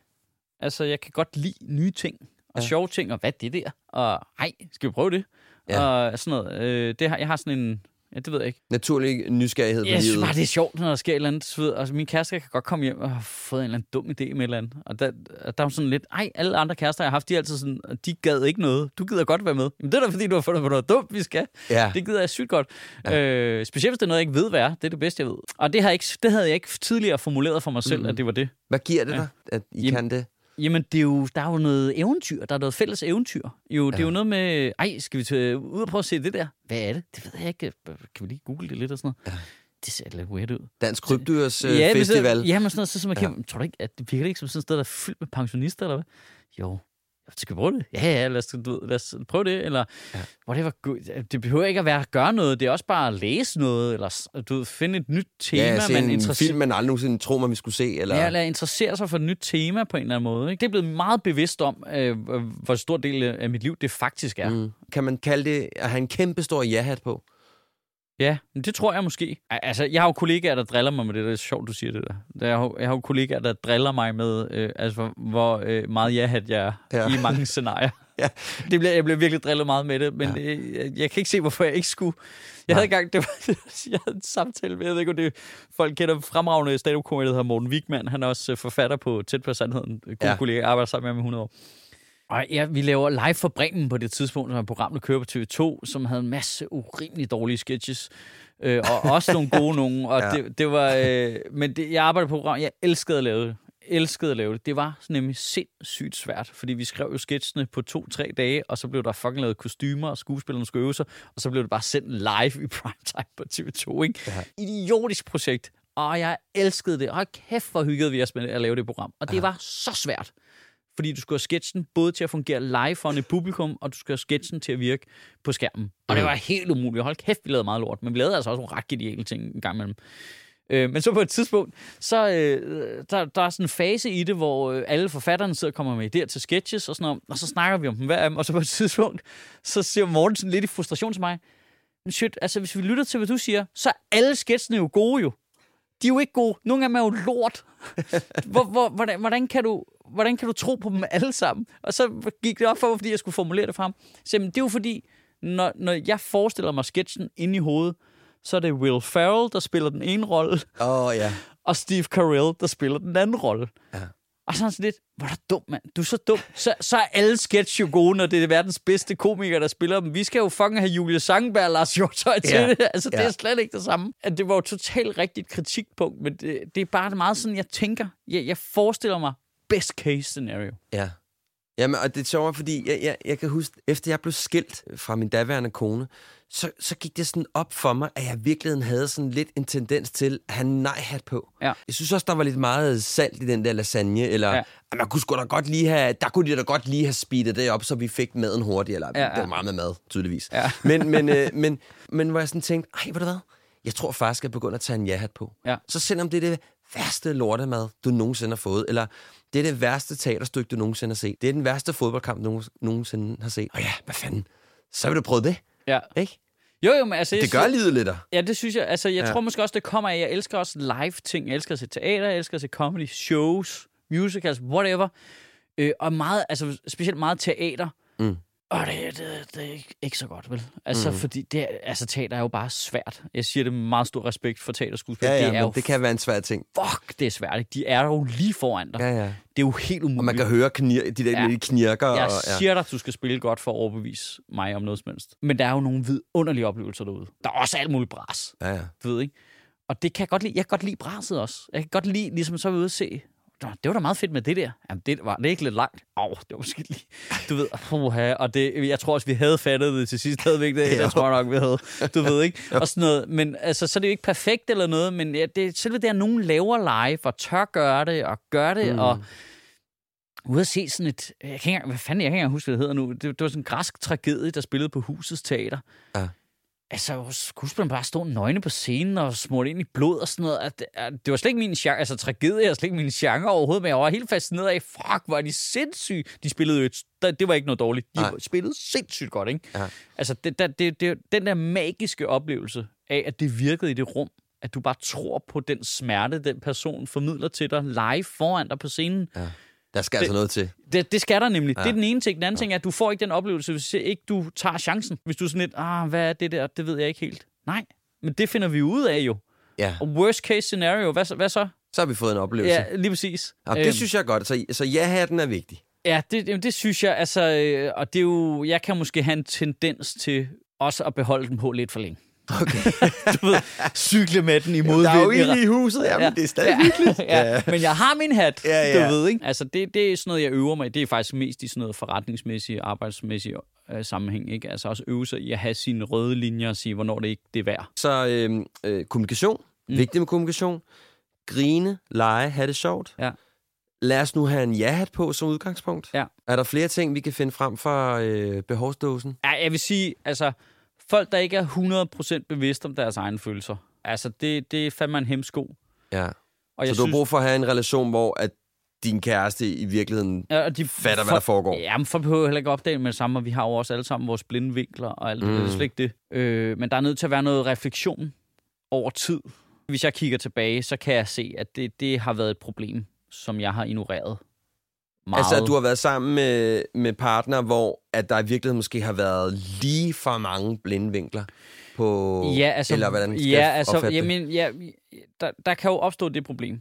Altså, jeg kan godt lide nye ting og Ja. sjove ting, og hvad det der? Og hej, skal vi prøve det? Ja. Og sådan noget. Øh, det har, jeg har sådan en, ja, det ved jeg ikke. Naturlig nysgerrighed på Jeg synes bare, det er sjovt, når der sker et eller andet. ved, Altså, min kæreste kan godt komme hjem og have fået en eller anden dum idé med et eller andet. Og der, der er sådan lidt, ej, alle andre kærester, jeg har haft, de er altid sådan, de gad ikke noget. Du gider godt være med. Men det er da, fordi du har fundet på noget dumt, vi skal. Ja. Det gider jeg sygt godt. Ja. Øh, specielt hvis det er noget, jeg ikke ved, hvad er. Det er det bedste, jeg ved. Og det, har ikke, det havde jeg ikke tidligere formuleret for mig selv, mm. at det var det. Hvad giver det Ja. dig, at I Jamen, kan det? Jamen, det er jo, der er jo noget eventyr. Der er noget fælles eventyr. Jo, det er jo noget med, ej, skal vi tage ud og prøve at se det der? Hvad er det? Det ved jeg ikke. Kan vi lige google det lidt og sådan noget? Ja. Det ser lidt weird ud. Dansk Krybdyrs øh, ja, men Festival. Så, ja, men sådan noget, så, så man Ja. kan, tror du ikke, at det virker ikke som sådan et sted, der er fyldt med pensionister, eller hvad? Jo. Skal vi prøve det? Ja, ja, lad os, du, lad os prøve det. Eller, Ja. whatever. Det behøver ikke at være at gøre noget. Det er også bare at læse noget, eller du ved, finde et nyt tema, ja, se man en interesserer film, man aldrig nogensinde tror, man vi skulle se. Eller... Ja, eller interessere sig for et nyt tema på en eller anden måde. Ikke? Det er blevet meget bevidst om, øh, hvor stor del af mit liv det faktisk er. Mm. Kan man kalde det at have en kæmpe stor ja-hat på? Ja, det tror jeg måske. Al- Altså, jeg har jo kollegaer, der driller mig med det. Det er sjovt, du siger det der. Jeg har, jeg har jo kollegaer, der driller mig med, øh, altså, hvor øh, meget ja-hat jeg er Ja. i mange scenarier. Ja. Det bliver, jeg bliver virkelig drillet meget med det, men ja. øh, jeg, jeg kan ikke se, hvorfor jeg ikke skulle. Jeg Nej. havde engang, det var, jeg havde en samtale med, jeg ved ikke, om det folk kender fremragende stand up der hedder Morten Wigman. Han er også øh, forfatter på Tæt på Sandheden. God Ja. kollega, jeg arbejder sammen med ham i 100 år. Og ja, vi laver live for Bremen på det tidspunkt, som er et program, der kører på TV2, som havde en masse urimelig dårlige sketches. Øh, og også nogle gode nogen. Og ja. det, det var, øh, men det, jeg arbejdede på program, jeg elskede at lave det. Elskede at lave det. Det var nemlig sindssygt svært, fordi vi skrev jo sketchene på to-tre dage, og så blev der fucking lavet kostymer, og skuespillerne skulle øve sig, og så blev det bare sendt live i primetime på TV2. Ikke? Ja. Idiotisk projekt. Og jeg elskede det. Og kæft, hvor hyggede vi os med at lave det program. Og det Ja. var så svært. Fordi du skulle have sketchen både til at fungere live foran et publikum, og du skulle have sketchen til at virke på skærmen. Og det Mhm. var helt umuligt. Hold kæft, vi lavede meget lort. Men vi lavede altså også nogle ret geniale ting en gang imellem. Øh, men så på et tidspunkt, så øh, der, der er sådan en fase i det, hvor øh, alle forfatterne sidder og kommer med idéer til sketches og sådan noget, og så snakker vi om dem hver af dem, og så på et tidspunkt, så siger Morten sådan lidt i frustration til mig, men shit, altså hvis vi lytter til, hvad du siger, så er alle sketsene jo gode jo. De er jo ikke gode. Nogle af dem er jo lort. Hvor, hvor, hvordan, hvordan, kan du, hvordan kan du tro på dem alle sammen? Og så gik det op for mig, fordi jeg skulle formulere det frem. Så jamen, det er jo fordi, når, når jeg forestiller mig sketchen inde i hovedet, så er det Will Ferrell, der spiller den ene rolle, Åh, oh, ja. og Steve Carell, der spiller den anden rolle. Ja. Og så han sådan lidt, hvor er du dum, mand. Du er så dum. Så, så er alle sketch jo gode, når det er verdens bedste komikere, der spiller dem. Vi skal jo fucking have Julie Sangenberg og Lars Hjortøj til Ja. det. Altså, det Ja. er slet ikke det samme. At det var jo totalt rigtigt kritikpunkt, men det, det er bare meget sådan, jeg tænker. Jeg, jeg forestiller mig best case scenario. Ja. Jamen, og det er sjovt, fordi jeg, jeg, jeg kan huske, efter jeg blev skilt fra min daværende kone, så, så gik det sådan op for mig, at jeg i virkeligheden havde sådan lidt en tendens til at have nej-hat på. Ja. Jeg synes også, der var lidt meget salt i den der lasagne, eller Ja. at man kunne sgu da godt lige have, der kunne de da godt lige have speedet det op, så vi fik maden hurtigt, eller Ja, ja, det var meget med mad, tydeligvis. Ja. Men, men, øh, men, men hvor jeg sådan tænkte, ej, ved du hvad, jeg tror faktisk, jeg begynder at tage en ja-hat på. Ja. Så selvom det er det værste lortemad, du nogensinde har fået, eller det er det værste teaterstykke, du nogensinde har set, det er den værste fodboldkamp, du nogen- nogensinde har set. Og ja, hvad fanden, så vil du prøve det, Ja. ikke? Jo, jo, men altså... Det gør synes- livet lidt. Ja, det synes jeg. Altså, jeg ja. tror måske også, det kommer af, jeg elsker også live-ting. Jeg elsker at se teater, jeg elsker at se comedy, shows, musicals, whatever. Øh, og meget, altså specielt meget teater. Mm. Og det, det, det er ikke, så godt, vel? Altså, Mm. fordi det, altså, teater er jo bare svært. Jeg siger det med meget stor respekt for teaterskuespil. Ja, ja, det er men jo, det kan være en svær ting. fuck, det er svært. Ikke? De er jo lige foran dig. Ja, ja. Det er jo helt umuligt. Og man kan høre knir, de der Ja. ja. lille knirker. Jeg og, ja. siger dig, at du skal spille godt for at overbevise mig om noget som helst. Men der er jo nogle vidunderlige oplevelser derude. Der er også alt muligt bras. Ja, ja. Du ved ikke? Og det kan jeg godt lide. Jeg kan godt lide braset også. Jeg kan godt lide, ligesom så er vi ude at se, Nå, det var da meget fedt med det der. Jamen, det var det ikke lidt langt. Åh, oh, det var måske lige... Du ved, puha, og det, jeg tror også, vi havde fattet det til sidst. Havde vi ikke det? Jeg tror nok, vi havde. Du ved ikke? Og sådan noget. Men altså, så er det jo ikke perfekt eller noget, men ja, det selve det, at nogen laver live og tør gøre det, og gør det, Mm. og ude at se sådan et... Jeg kan ikke hvad fanden, jeg kan ikke huske, hvad det hedder nu. Det, det var sådan en græsk tragedie, der spillede på Husets Teater. Ja. Altså, skuespilleren bare stå nøgne på scenen og smurt ind i blod og sådan noget. At, at, det var slet ikke min genre. Altså, tragedie er slet ikke min genre overhovedet, men jeg var helt fascineret af, fuck, er de sindssyge. De spillede jo et, det var ikke noget dårligt. De Nej. spillede sindssygt godt, ikke? Ja. Altså, det, det, det, det, den der magiske oplevelse af, at det virkede i det rum, at du bare tror på den smerte, den person formidler til dig live foran dig på scenen. Ja. Der skal altså noget til. Det, det skal der nemlig. Ja. Det er den ene ting. Den anden ja. ting er, at du får ikke den oplevelse, hvis ikke du tager chancen. Hvis du er sådan lidt, ah, hvad er det der? Det ved jeg ikke helt. Nej, men det finder vi ud af jo. Ja. Og worst case scenario, hvad, så- hvad så? Så har vi fået en oplevelse. Ja, lige præcis. Og det Øhm, synes jeg godt. Så, så ja-hatten er vigtig. Ja, det, jamen, det synes jeg, altså, øh, og det er jo, jeg kan måske have en tendens til også at beholde den på lidt for længe. Okay. Du ved, cykle med den i modvind. der er jo i ild i huset, ja, men det er stadig hyggeligt. ja, ja, men jeg har min hat, Ja, du ja. ved, ikke? Altså, det, det er sådan noget, jeg øver mig i. Det er faktisk mest i sådan noget forretningsmæssigt, arbejdsmæssigt øh, sammenhæng, ikke? Altså også øve sig i at have sine røde linjer og sige, hvornår det ikke det er værd. Så øh, øh, kommunikation. Mm. Vigtigt med kommunikation. Grine, lege, have det sjovt. Ja. Lad os nu have en ja-hat på som udgangspunkt. Ja. Er der flere ting, vi kan finde frem fra øh, behovsdåsen? Ja, jeg vil sige, altså, folk, der ikke er 100% bevidst om deres egne følelser, altså, det, det er fandme en hemsko. Ja. Og Så du har brug for at have en relation, hvor at din kæreste i virkeligheden Ja, og de fatter, hvad der foregår. Ja, men folk behøver heller ikke opdage med det samme, og vi har jo også alle sammen vores blinde vinkler og alt mm. det. Det er slet ikke det. Øh, men der er nødt til at være noget refleksion over tid. Hvis jeg kigger tilbage, så kan jeg se, at det, det har været et problem, som jeg har ignoreret meget. Altså, at du har været sammen med, med partner, hvor at der i virkeligheden måske har været lige for mange blinde vinkler på... ja, altså, eller hvordan skal ja, altså, jamen, ja, der, der kan jo opstå det problem,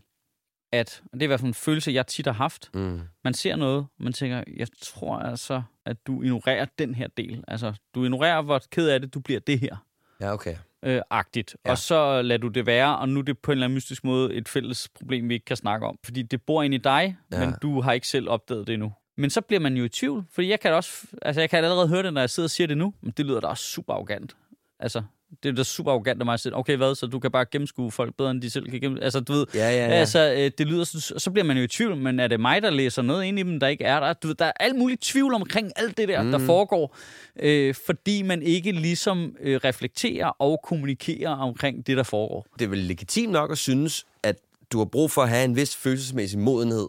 at, og det er i hvert fald en følelse, jeg tit har haft, Mm. man ser noget, og man tænker, jeg tror altså, at du ignorerer den her del. Altså, du ignorerer, hvor ked af det, du bliver det her. Ja, okay. Øh, agtigt. Ja. Og så lader du det være, og nu er det på en eller anden mystisk måde et fælles problem, vi ikke kan snakke om. Fordi det bor ind i dig, Ja. men du har ikke selv opdaget det endnu. Men så bliver man jo i tvivl, fordi jeg kan også, altså jeg kan allerede høre det, når jeg sidder og siger det nu, men det lyder da også super arrogant. Altså, det er da super arrogant af mig at sige, okay, hvad, så du kan bare gennemskue folk bedre, end de selv kan gennemskue. Altså, du ved, Ja, ja, ja. Altså, øh, det lyder, så, så bliver man jo i tvivl, men er det mig, der læser noget ind i dem, der ikke er der? Du ved, der er alt muligt tvivl omkring alt det der, mm. der foregår, øh, fordi man ikke ligesom øh, reflekterer og kommunikerer omkring det, der foregår. Det er vel legitimt nok at synes, at du har brug for at have en vis følelsesmæssig modenhed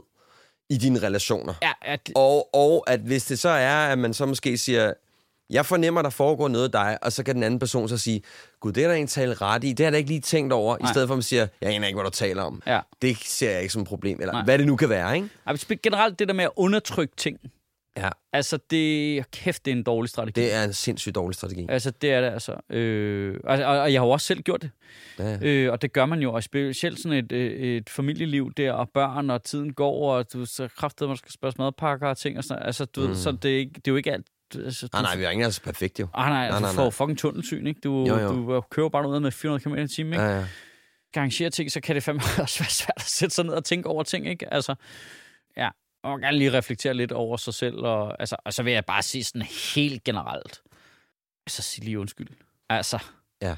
i dine relationer. Ja, at, Og, og at hvis det så er, at man så måske siger, jeg fornemmer, der foregår noget af dig, og så kan den anden person så sige, gud, det er der en tale ret i, det har jeg ikke lige tænkt over, Nej. i stedet for at man siger, jeg aner ikke, hvad du taler om. Ja. Det ser jeg ikke som et problem, eller Nej. hvad det nu kan være, ikke? altså, generelt det der med at undertrykke ting, Ja, altså det, kæft, det er en dårlig strategi. det er en sindssygt dårlig strategi. Altså, det er det altså. Øh, og, og, og jeg har jo også selv gjort det. Ja. Øh, og det gør man jo, og specielt sådan et, øh, et familieliv der, og børn, og tiden går, og du så kraftigt, man skal spørge madpakker og ting og sådan. Altså, du mm. ved, så det er, ikke, det er jo ikke alt. Altså, Nej, nej, vi er ikke altså perfekt, jo. Ah, nej, Nej, nej, nej, du får fucking tunnelsyn, ikke? Du, Jo, jo. du kører bare ud med 400 km i timen, ikke? Ja, Ja. Arrangerer ting, så kan det fandme også være svært at sætte sig ned og tænke over ting, ikke? Altså, ja, og man gerne lige reflektere lidt over sig selv, og, altså, og så vil jeg bare sige sådan helt generelt, altså sig lige undskyld. Altså, Ja.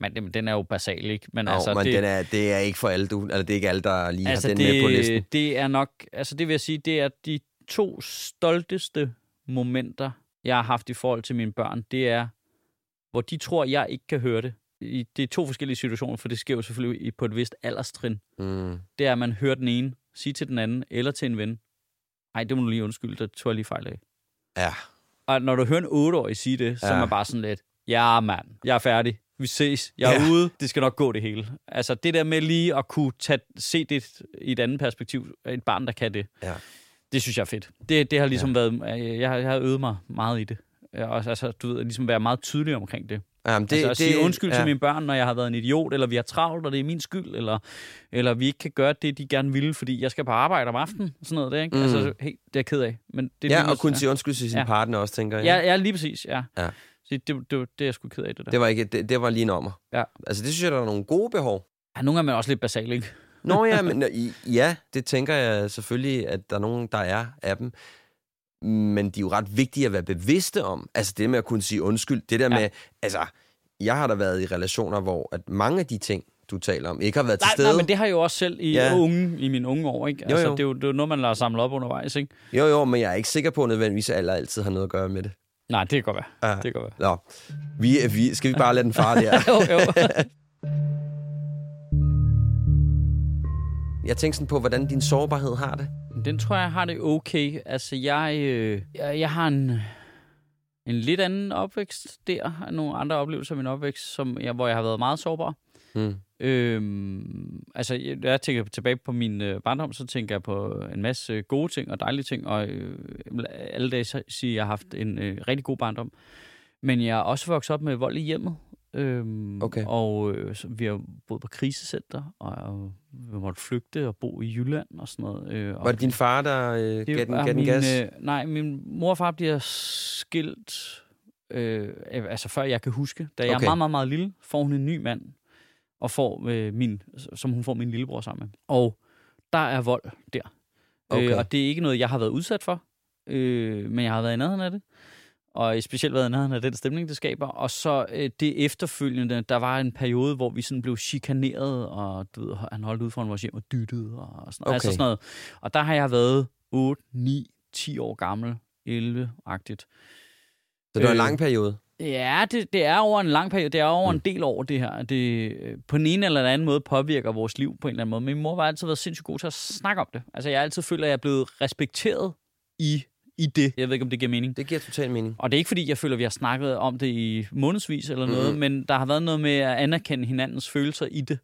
Men den, den er jo basal, ikke? Men Nå, altså, men det, det, den er, det er ikke for alle, du, eller det er ikke alle, der lige altså har den det, med på listen. det er nok, altså det vil jeg sige, det er de to stolteste momenter, jeg har haft i forhold til mine børn, det er, hvor de tror, jeg ikke kan høre det. I, det er to forskellige situationer, for det sker jo selvfølgelig på et vist alderstrin. Mm. Det er, at man hører den ene sige til den anden, eller til en ven, ej, det må du lige undskylde, det tog jeg lige fejl af. Ja, Og når du hører en 8-årig sige det, så Ja. er man bare sådan lidt, ja mand, jeg er færdig, vi ses, jeg er ja. ude, det skal nok gå det hele. Altså det der med lige at kunne tage, se det i et andet perspektiv, et barn, der kan det, ja. Det synes jeg er fedt. Det, det har ligesom ja. været, øh, jeg, har- jeg har øvet mig meget i det. Jeg, også, altså, du ved, ligesom være meget tydelig omkring det. Jamen, Det, altså at sige undskyld ja. til mine børn, når jeg har været en idiot, eller vi har travlt, og det er min skyld, eller, eller vi ikke kan gøre det, de gerne vil, fordi jeg skal på arbejde om aftenen. Sådan noget der, ikke? Mm. Altså, hey, det er jeg ked af. Men det er Ja, lige og kunne sige undskyld til sin Ja. partner også, tænker jeg. Ja, ja, lige præcis, ja. Ja. Så det, det, det, det er jeg sgu ked af, det der. Det var, ikke, det, det var lige en ommer. Ja. Altså, det synes jeg, der er nogle gode behov. Ja, nogle er også lidt basale, ikke? Nå ja, men ja, det tænker jeg selvfølgelig, at der er nogen, der er af dem. Men de er jo ret vigtige at være bevidste om. Altså det med at kunne sige undskyld. Det der Ja. med, altså, jeg har da været i relationer, hvor at mange af de ting, du taler om, ikke har været til Nej, stede. nej, men det har jeg jo også selv i, Ja. unge, i mine unge år, ikke? Altså, jo. Det, er jo, det er jo noget, man lader samle op undervejs, ikke? Jo, jo, men jeg er ikke sikker på nødvendigvis, at alle altid har noget at gøre med det. Nej, det kan godt være. Ja. Det kan godt være. Nå, vi, vi, skal vi bare lade den fare der? jo, jo. Jeg tænker sådan på, hvordan din sårbarhed har det. Den tror jeg har det okay. Altså, jeg, øh, jeg, jeg har en, en lidt anden opvækst der. Nogle andre oplevelser af min opvækst, som jeg, hvor jeg har været meget sårbar. Mm. Øhm, altså, jeg- jeg tænker tilbage på min øh, barndom, så tænker jeg på en masse gode ting og dejlige ting, og øh, alle dage sige, at jeg har haft en øh, rigtig god barndom. Men jeg er også vokset op med vold i hjemmet. Øhm, Okay. Og øh, så vi har boet på krisecenter, og, og vi måtte flygte og bo i Jylland og sådan noget. Øh, og Var det din far, der øh, det gav den, gav den gas? Øh, nej, min mor og far bliver skilt, øh, altså før jeg kan huske. Da jeg Okay. er meget, meget, meget lille, får hun en ny mand, og får øh, min, som hun får min lillebror sammen med. Og der er vold der. Okay. Øh, og det er ikke noget, jeg har været udsat for, øh, men jeg har været i nærheden af det. Og specielt været nærheden af den stemning, det skaber. Og så øh, det efterfølgende, der var en periode, hvor vi sådan blev chikaneret, og du ved, han holdt ud foran vores hjem og dyttede, og sådan, okay. altså Okay. sådan noget. Og der har jeg været 8, 9, 10 år gammel, 11-agtigt. Så det var en øh, lang periode. Ja, det, det er over en lang periode. Det er over Mm. en del år, det her. Det øh, på en ene eller anden måde påvirker vores liv på en eller anden måde. Men min mor har altid været sindssygt god til at snakke om det. Altså, jeg har altid følt, at jeg er blevet respekteret i, i det. Jeg ved ikke, om det giver mening. Det giver total mening. Og det er ikke, fordi jeg føler, at vi har snakket om det i månedsvis eller noget, Mhm. men der har været noget med at anerkende hinandens følelser i det.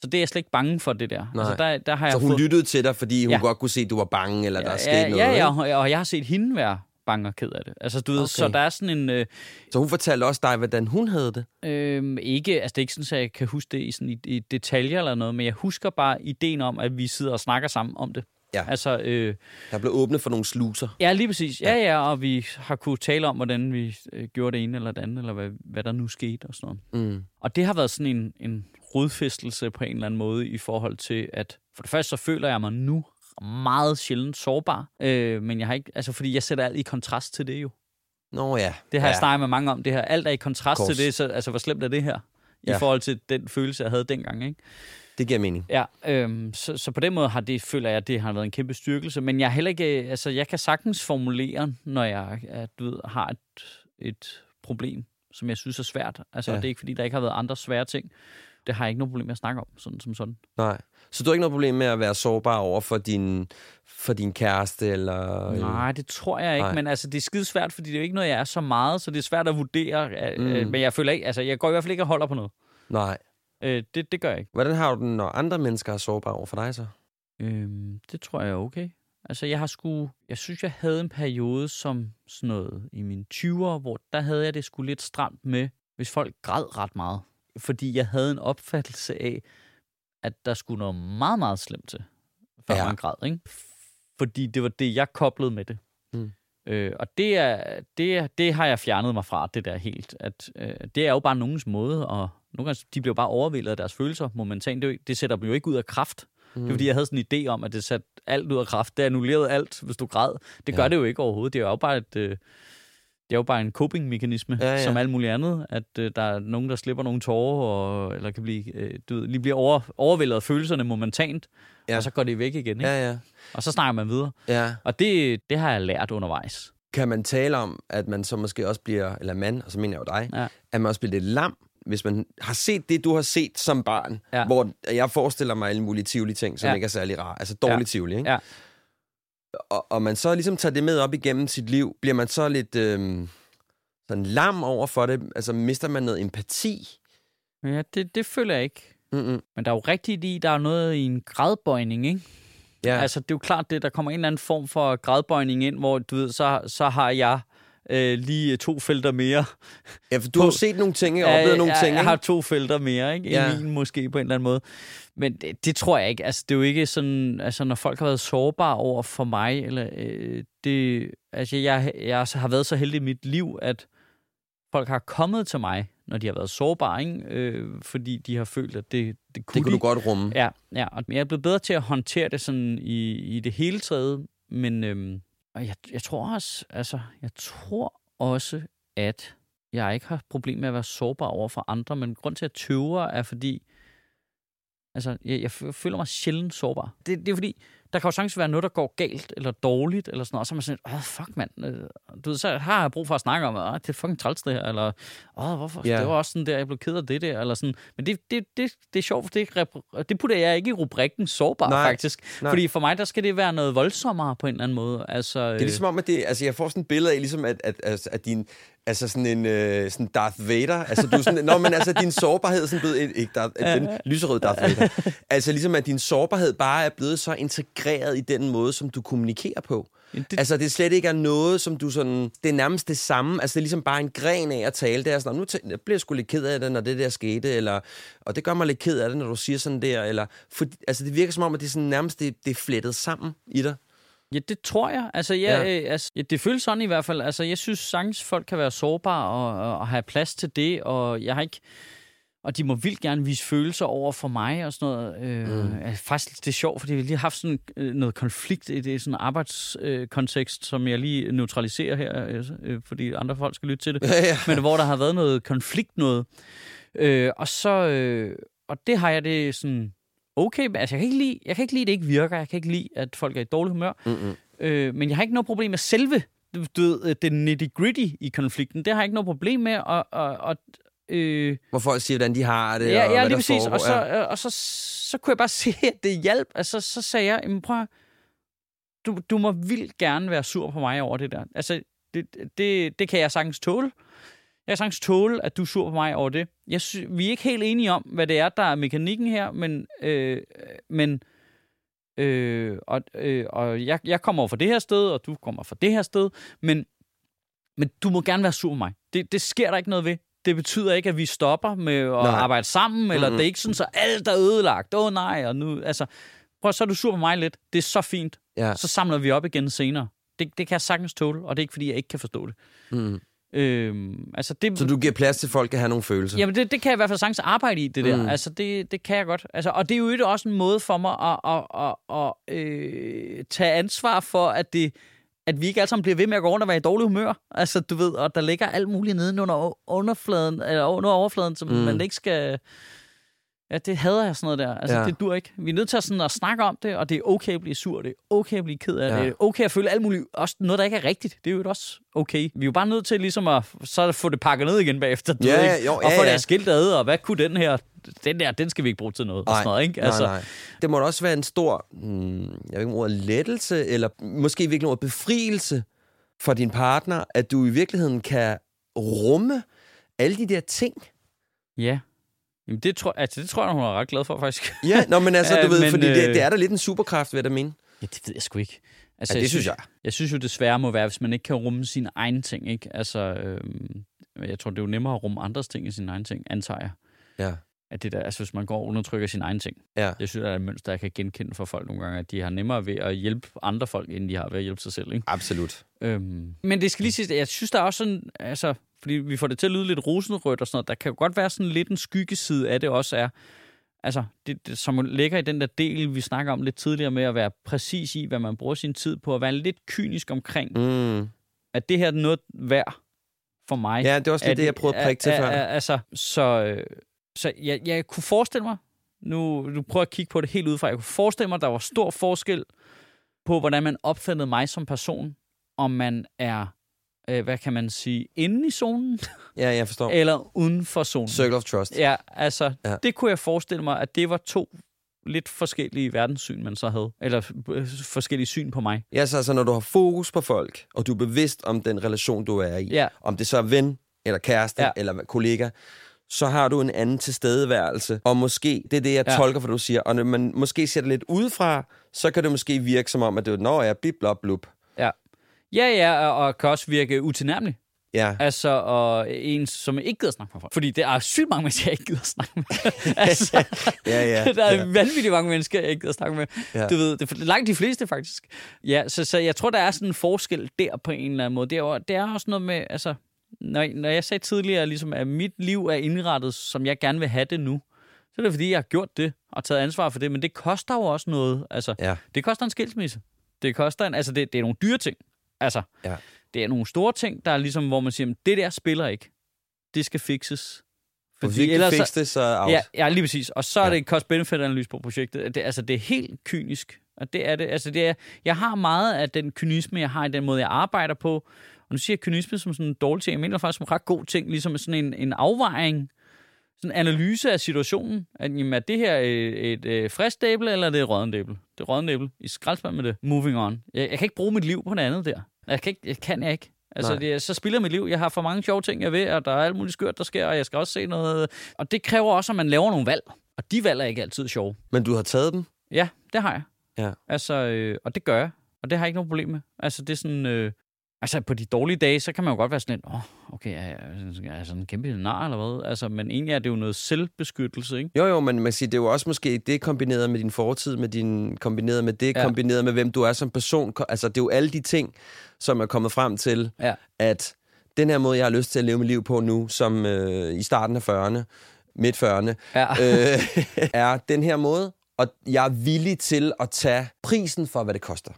Så det er jeg slet ikke bange for, det der. Nej. Altså, der, der har jeg Så hun fået... lyttede til dig, fordi hun Ja. godt kunne se, at du var bange, eller der er sket ja, noget. ja, ja, og- og jeg har set hende være bange og ked af det. Altså, du ved, Okay. så der er sådan en... Øh, Så hun fortalte også dig, hvordan hun havde det. Øhm, ikke, altså det er ikke sådan, at jeg kan huske det i, sådan, i, i detaljer eller noget, men jeg husker bare ideen om, at vi sidder og snakker sammen om det. Ja. Altså, øh, Der blev åbnet for nogle sluser. ja, lige præcis. Ja, ja, og vi har kunne tale om, hvordan vi øh, gjorde det ene eller det andet, eller hvad, hvad der nu skete og sådan noget. Mm. Og det har været sådan en, en rodfæstelse på en eller anden måde i forhold til, at for det første så føler jeg mig nu meget sjældent sårbar, øh, men jeg har ikke, altså fordi jeg sætter alt i kontrast til det jo. Nå ja. Det har ja. jeg snakket med mange om, det her. Alt er i kontrast Kors. til det, så altså hvor slemt er det her? I Ja. forhold til den følelse, jeg havde dengang, ikke? Det giver mening. Ja, øhm, så, så på den måde har det, føler jeg, at det har været en kæmpe styrkelse. Men jeg er heller ikke, øh, altså jeg kan sagtens formulere, når jeg at, du ved, har et, et problem, som jeg synes er svært. Altså Ja. det er ikke, fordi der ikke har været andre svære ting. Det har jeg ikke noget problem med at snakke om, sådan som sådan. Nej. Så du har ikke noget problem med at være sårbar over for din, for din kæreste, eller... Nej, det tror jeg ikke, Nej. Men altså, det er skide svært, fordi det er jo ikke noget, jeg er så meget, så det er svært at vurdere. Mm. Mm. Men jeg føler ikke, altså, jeg går i hvert fald ikke og holder på noget. Nej. Øh, det, det gør jeg ikke. Hvordan har du den, når andre mennesker er sårbare over for dig så? Øhm, det tror jeg er okay. Altså, jeg har sgu... Jeg synes, jeg havde en periode som sådan noget i mine 20'ere, hvor der havde jeg det sgu lidt stramt med, hvis folk græd ret meget. Fordi jeg havde en opfattelse af, at der skulle noget meget, meget slemt til, før Ja. man græd, ikke? Fordi det var det, jeg koblede med det. Mm. Øh, og det, er, det, er, det har jeg fjernet mig fra, det der helt. At, øh, det er jo bare nogens måde, og nogle gange, de bliver bare overvældet af deres følelser momentant. Det, det sætter dem jo ikke ud af kraft. Mm. Det er fordi, jeg havde sådan en idé om, at det satte alt ud af kraft. Det annullerede alt, hvis du græd. Det gør Ja. det jo ikke overhovedet. Det er jo bare et... Øh, det er jo bare en coping-mekanisme, Ja, ja, som alt muligt andet. At øh, der er nogen, der slipper nogle tårer, og, eller kan blive, øh, du ved, lige bliver over, overvældet af følelserne momentant, Ja. og så går det væk igen. Ikke? Ja. Ja. Og så snakker man videre. Ja. Og det, det har jeg lært undervejs. Kan man tale om, at man så måske også bliver, eller man, og så mener jeg jo dig, Ja. at man også bliver lidt lam, hvis man har set det, du har set som barn, Ja. hvor jeg forestiller mig alle mulige tivoli ting, som Ja. ikke er særlig rare. Altså dårlig Ja. tivoli, ikke? Ja. Og, og man så ligesom tager det med op igennem sit liv, bliver man så lidt øhm, sådan lam over for det? Altså mister man noget empati? Ja, det, det føler jeg ikke. Mm-mm. Men der er jo rigtigt i, der er noget i en gradbøjning, ikke? Ja. Ja. Altså, det er jo klart, det, der kommer en eller anden form for gradbøjning ind, hvor du ved, så, så har jeg øh, lige to felter mere. ja, for du har jo set nogle ting, ikke? oplevet Øh, nogle jeg, ting, Jeg har to felter mere, ikke? Ja. Ja. min måske på en eller anden måde. Men det, det tror jeg ikke. Altså, det er jo ikke sådan, altså, når folk har været sårbare over for mig, eller øh, det, altså, jeg, jeg har været så heldig i mit liv, at folk har kommet til mig, når de har været sårbare, ikke? Øh, fordi de har følt, at det, det kunne Det kunne de. du godt rumme. Ja, ja, og jeg er blevet bedre til at håndtere det sådan i, i det hele taget, men øhm, og jeg, jeg tror også, altså, jeg tror også, at jeg ikke har problem med at være sårbar over for andre, men grund til at tøver er fordi, altså, jeg, jeg føler mig sjældent sårbar. Det, det er fordi, der kan jo sagtens være noget, der går galt eller dårligt, eller sådan noget, og så er man sådan, åh, fuck mand, øh, du ved, så har jeg brug for at snakke om, at det er fucking træls det her, eller, åh, hvorfor, Ja. det var også sådan der, jeg blev ked af det der, eller sådan. Men det, det, det, det er sjovt, for det, er rep- det putter jeg ikke i rubrikken sårbar, Nej, faktisk. nej. Fordi for mig, der skal det være noget voldsommere på en eller anden måde. Altså, Det er ligesom om, at det, altså jeg får sådan et billede af, ligesom at, at, at, at din, altså sådan en øh, sådan Darth Vader, altså du er sådan, nå, men altså din sårbarhed er sådan blevet, et- ikke Darth, den lyserøde Darth Vader, altså ligesom at din sårbarhed bare er blevet så integreret i den måde, som du kommunikerer på. det- Det... Altså det slet ikke er noget, som du sådan, det er nærmest det samme, altså det er ligesom bare en gren af at tale, det er sådan, nu tæ- jeg bliver jeg sgu lidt ked af det, når det der skete, eller, og det gør mig lidt ked af det, når du siger sådan der, eller, for, altså det virker som om, at det er sådan nærmest, det, det er flettet sammen i dig. Ja, det tror jeg. Altså, jeg, Ja. øh, altså, det føles sådan i hvert fald. Altså, jeg synes sagtens, folk kan være sårbare og, og have plads til det, og jeg har ikke... Og de må vildt gerne vise følelser over for mig og sådan noget. Øh, mm. er faktisk, det er sjovt, fordi vi lige har haft sådan øh, noget konflikt i det sådan arbejdskontekst, øh, som jeg lige neutraliserer her, øh, øh, fordi andre folk skal lytte til det. Ja, ja. Men hvor der har været noget konflikt noget. Øh, og så... Øh, og det har jeg det sådan... Okay, med. altså jeg kan, ikke lide, jeg kan ikke lide, at det ikke virker. Jeg kan ikke lide, at folk er i dårlig humør. Mm-mm. Øh, men jeg har ikke noget problem med selve du ved, det nitty-gritty i konflikten. Det har jeg ikke noget problem med. Og, og, og, øh, Hvor folk siger, hvordan de har det, ja, og ja, lige præcis. foregår. Og, så, ja. øh, og så, så kunne jeg bare se, at det hjalp. Altså, så sagde jeg, jamen, prøv du, du må vildt gerne være sur på mig over det der. Altså, det, det, det kan jeg sagtens tåle. Jeg kan sagtens tåle, at du er sur på mig over det. Jeg sy- vi er ikke helt enige om, hvad det er, der er mekanikken her, men, øh, men øh, og, øh, og jeg, jeg kommer fra det her sted, og du kommer fra det her sted, men, men du må gerne være sur på mig. Det, det sker der ikke noget ved. Det betyder ikke, at vi stopper med at Nej. arbejde sammen, eller Mm-mm. det er ikke sådan, så alt er ødelagt. Åh oh, nej, og nu, altså, prøv så er du sur på mig lidt. Det er så fint. Ja. Så samler vi op igen senere. Det, det kan jeg sagtens tåle, og det er ikke, fordi jeg ikke kan forstå det. Mm. Øhm, altså det, Så du giver plads til, at folk kan have nogle følelser? Jamen, det, det kan jeg i hvert fald sagtens arbejde i, det der. Mm. Altså, det, det kan jeg godt. Altså, og det er jo også en måde for mig at, at, at, at øh, tage ansvar for, at det at vi ikke alle sammen bliver ved med at gå rundt og være i dårlig humør. Altså, du ved, og der ligger alt muligt nede under underfladen, eller under overfladen, som mm. man ikke skal... Ja, det hader jeg sådan noget der. Altså, Ja. det dur ikke. Vi er nødt til at, sådan at snakke om det, og det er okay at blive sur, det er okay at blive ked af Ja. det, det er okay at føle alt muligt, også noget, der ikke er rigtigt. Det er jo også okay. Vi er jo bare nødt til ligesom at så få det pakket ned igen bagefter, du Ja, ved, ikke? jo, og ja, få ja. det skilt ad, og hvad kunne den her, den der, den skal vi ikke bruge til noget, og sådan noget, ikke? Altså, nej, nej. Det må da også være en stor, hmm, jeg ved ikke om ordet lettelse, eller måske virkelig ordet befrielse for din partner, at du i virkeligheden kan rumme alle de der ting. Ja. Jamen, det tror, altså, det tror jeg, hun er ret glad for, faktisk. Ja, nå, men altså, du ved, men, fordi det, øh, det er da lidt en superkraft, vil jeg da mene. Ja, det ved jeg sgu ikke. Altså, Ja, det synes jeg. Jeg synes jo, det svære må være, hvis man ikke kan rumme sine egne ting, ikke? Altså, øhm, jeg tror, det er jo nemmere at rumme andres ting i sine egne ting, antager jeg. Ja. At det der, altså, hvis man går og undertrykker sine egne ting. Ja. Jeg synes, der er et mønster, jeg kan genkende for folk nogle gange, at de har nemmere ved at hjælpe andre folk, end de har ved at hjælpe sig selv, ikke? Absolut. Øhm, men det skal lige siges, at jeg synes, der er også sådan, altså, fordi vi får det til at lyde lidt rosenrødt og sådan noget, der kan jo godt være sådan lidt en skyggeside af det også er, altså, det, det, som ligger i den der del, vi snakker om lidt tidligere med at være præcis i, hvad man bruger sin tid på, at være lidt kynisk omkring, Mm. at det her er noget værd for mig. Ja, det er også lidt det, jeg prøvede at prikke til før. Altså, så, øh, så jeg, jeg kunne forestille mig, nu, nu prøver jeg at kigge på det helt udefra, jeg kunne forestille mig, at der var stor forskel på, hvordan man opfattede mig som person, om man er, øh, hvad kan man sige, inde i zonen, Ja, jeg forstår. eller uden for zonen. Circle of Trust. Ja, altså, Ja. det kunne jeg forestille mig, at det var to lidt forskellige verdenssyn, man så havde. Eller øh, forskellige syn på mig. Ja, så altså, når du har fokus på folk, og du er bevidst om den relation, du er i, Ja. om det så er ven, eller kæreste, ja. Eller kollega, så har du en anden tilstedeværelse. Og måske, det er det, jeg ja. Tolker, for du siger, og når man måske ser det lidt udefra, så kan det måske virke som om, at det er, når jeg bip, blop, blup. Ja, ja, ja og, og kan også virke utilnærmelig. Ja. Altså, og en, som ikke gider snakke med folk. Fordi det er sygt mange mennesker, jeg ikke gider snakke med. altså, Ja, ja, der er ja. vanvittigt mange mennesker, jeg ikke gider snakke med. Ja. Du ved, det er langt de fleste, faktisk. Ja, så, så jeg tror, der er sådan en forskel der på en eller anden måde. Det er, det er også noget med, altså, når, når jeg sagde tidligere, ligesom, at mit liv er indrettet, som jeg gerne vil have det nu, så er det fordi, jeg har gjort det og taget ansvar for det. Men det koster jo også noget. Altså, Ja. det koster en skilsmisse. Det koster en, altså, det, det er nogle dyre ting. Altså, Ja. det er nogle store ting, der er ligesom, hvor man siger, "Men det der spiller ikke. Det skal fikses. Hvis vi ikke kan fikse det, så er out. Ja, ja, lige præcis. Og så er Ja. det en cost-benefit-analyse på projektet. Det, altså, det er helt kynisk. Og det er det. Altså, det er, jeg har meget af den kynisme, jeg har i den måde, jeg arbejder på. Og nu siger jeg kynisme som sådan en dårlig ting. Jeg mener faktisk som en ret god ting, ligesom sådan en, en afvejning, sådan en analyse af situationen. At, jamen, er det her et, et, et frisk dæble, eller er det et rådden dæble? Det er rådden dæble. I skraldspand med det. Moving on. Jeg, jeg, kan ikke bruge mit liv på noget andet der. Jeg kan, ikke, jeg kan jeg ikke. Altså, det, så spilder mit liv. Jeg har for mange sjove ting, jeg ved, og der er alt muligt skørt, der sker, og jeg skal også se noget. Og det kræver også, at man laver nogle valg. Og de valg er ikke altid sjove. Men du har taget dem? Ja, det har jeg. Ja. Altså, øh, og det gør jeg. Og det har jeg ikke noget problem med. Altså, det er sådan... Øh, altså, på de dårlige dage, så kan man jo godt være sådan lidt, åh, oh, okay, er jeg, er jeg sådan en kæmpe nar, eller hvad? Altså, men egentlig er det jo noget selvbeskyttelse, ikke? Jo, jo, men man siger, det er jo også måske det kombineret med din fortid, med din, kombineret med det, Ja. kombineret med hvem du er som person. Altså, det er jo alle de ting, som er kommet frem til, Ja. at den her måde, jeg har lyst til at leve mit liv på nu, som øh, i starten af 40'erne, midt 40'erne, Ja. øh, er den her måde, og jeg er villig til at tage prisen for, hvad det koster.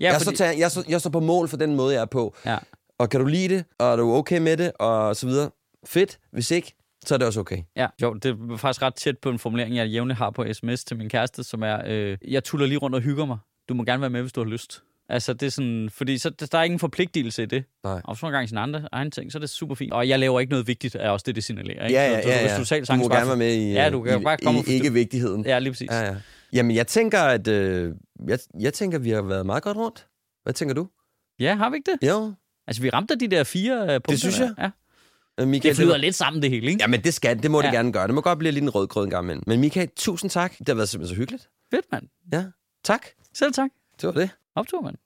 Ja. Jeg, fordi... så tager, jeg, så, jeg står på mål for den måde, jeg er på. Ja. Og kan du lide det, og er du okay med det, og så videre, fedt. Hvis ikke, så er det også okay. Ja, jo, det er faktisk ret tæt på en formulering, jeg jævnligt har på sms til min kæreste, som er, øh, jeg tuller lige rundt og hygger mig. Du må gerne være med, hvis du har lyst. Altså, det er sådan, fordi så, der er ingen forpligtelse i det. Nej. Og så nogle gange sin andre egen ting, så er det super fint. Og jeg laver ikke noget vigtigt, er også det, det signalerer. Ikke? Ja, ja, Så ja, Hvis ja. du, selv Du må gerne være med i, Ja, du kan i, bare komme i, og forstå- ikke vigtigheden. Ja, lige præcis. Ja, ja. Jamen, jeg tænker, at øh, jeg, jeg tænker, vi har været meget godt rundt. Hvad tænker du? Ja, har vi ikke det? Jo, Altså, vi ramte de der fire uh, punkter. synes der. jeg. Ja. Øh, Michael, Det flyder var- lidt sammen, det hele, ikke? Jamen, det skal det må ja. Ja. det gerne gøre. Det må godt blive lidt en rød grød en gang imellem. Men Michael, tusind tak. Det har været simpelthen så hyggeligt. Fedt, mand. Ja, tak. Selv tak. Det var det. Optur, mand.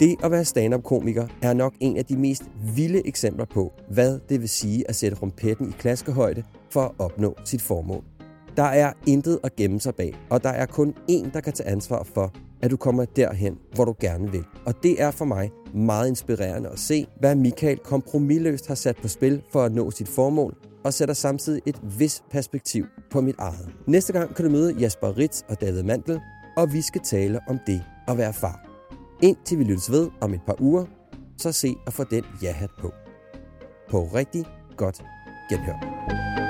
Det at være stand-up-komiker er nok en af de mest vilde eksempler på, hvad det vil sige at sætte rumpetten i klaskehøjde for at opnå sit formål. Der er intet at gemme sig bag, og der er kun én, der kan tage ansvar for, at du kommer derhen, hvor du gerne vil. Og det er for mig meget inspirerende at se, hvad Michael kompromilløst har sat på spil for at nå sit formål, og sætter samtidig et vis perspektiv på mit eget. Næste gang kan du møde Jasper Ritz og David Mandel, og vi skal tale om det at være far. Indtil vi lyttes ved om et par uger, så se at få den ja-hat på. På rigtig godt genhør.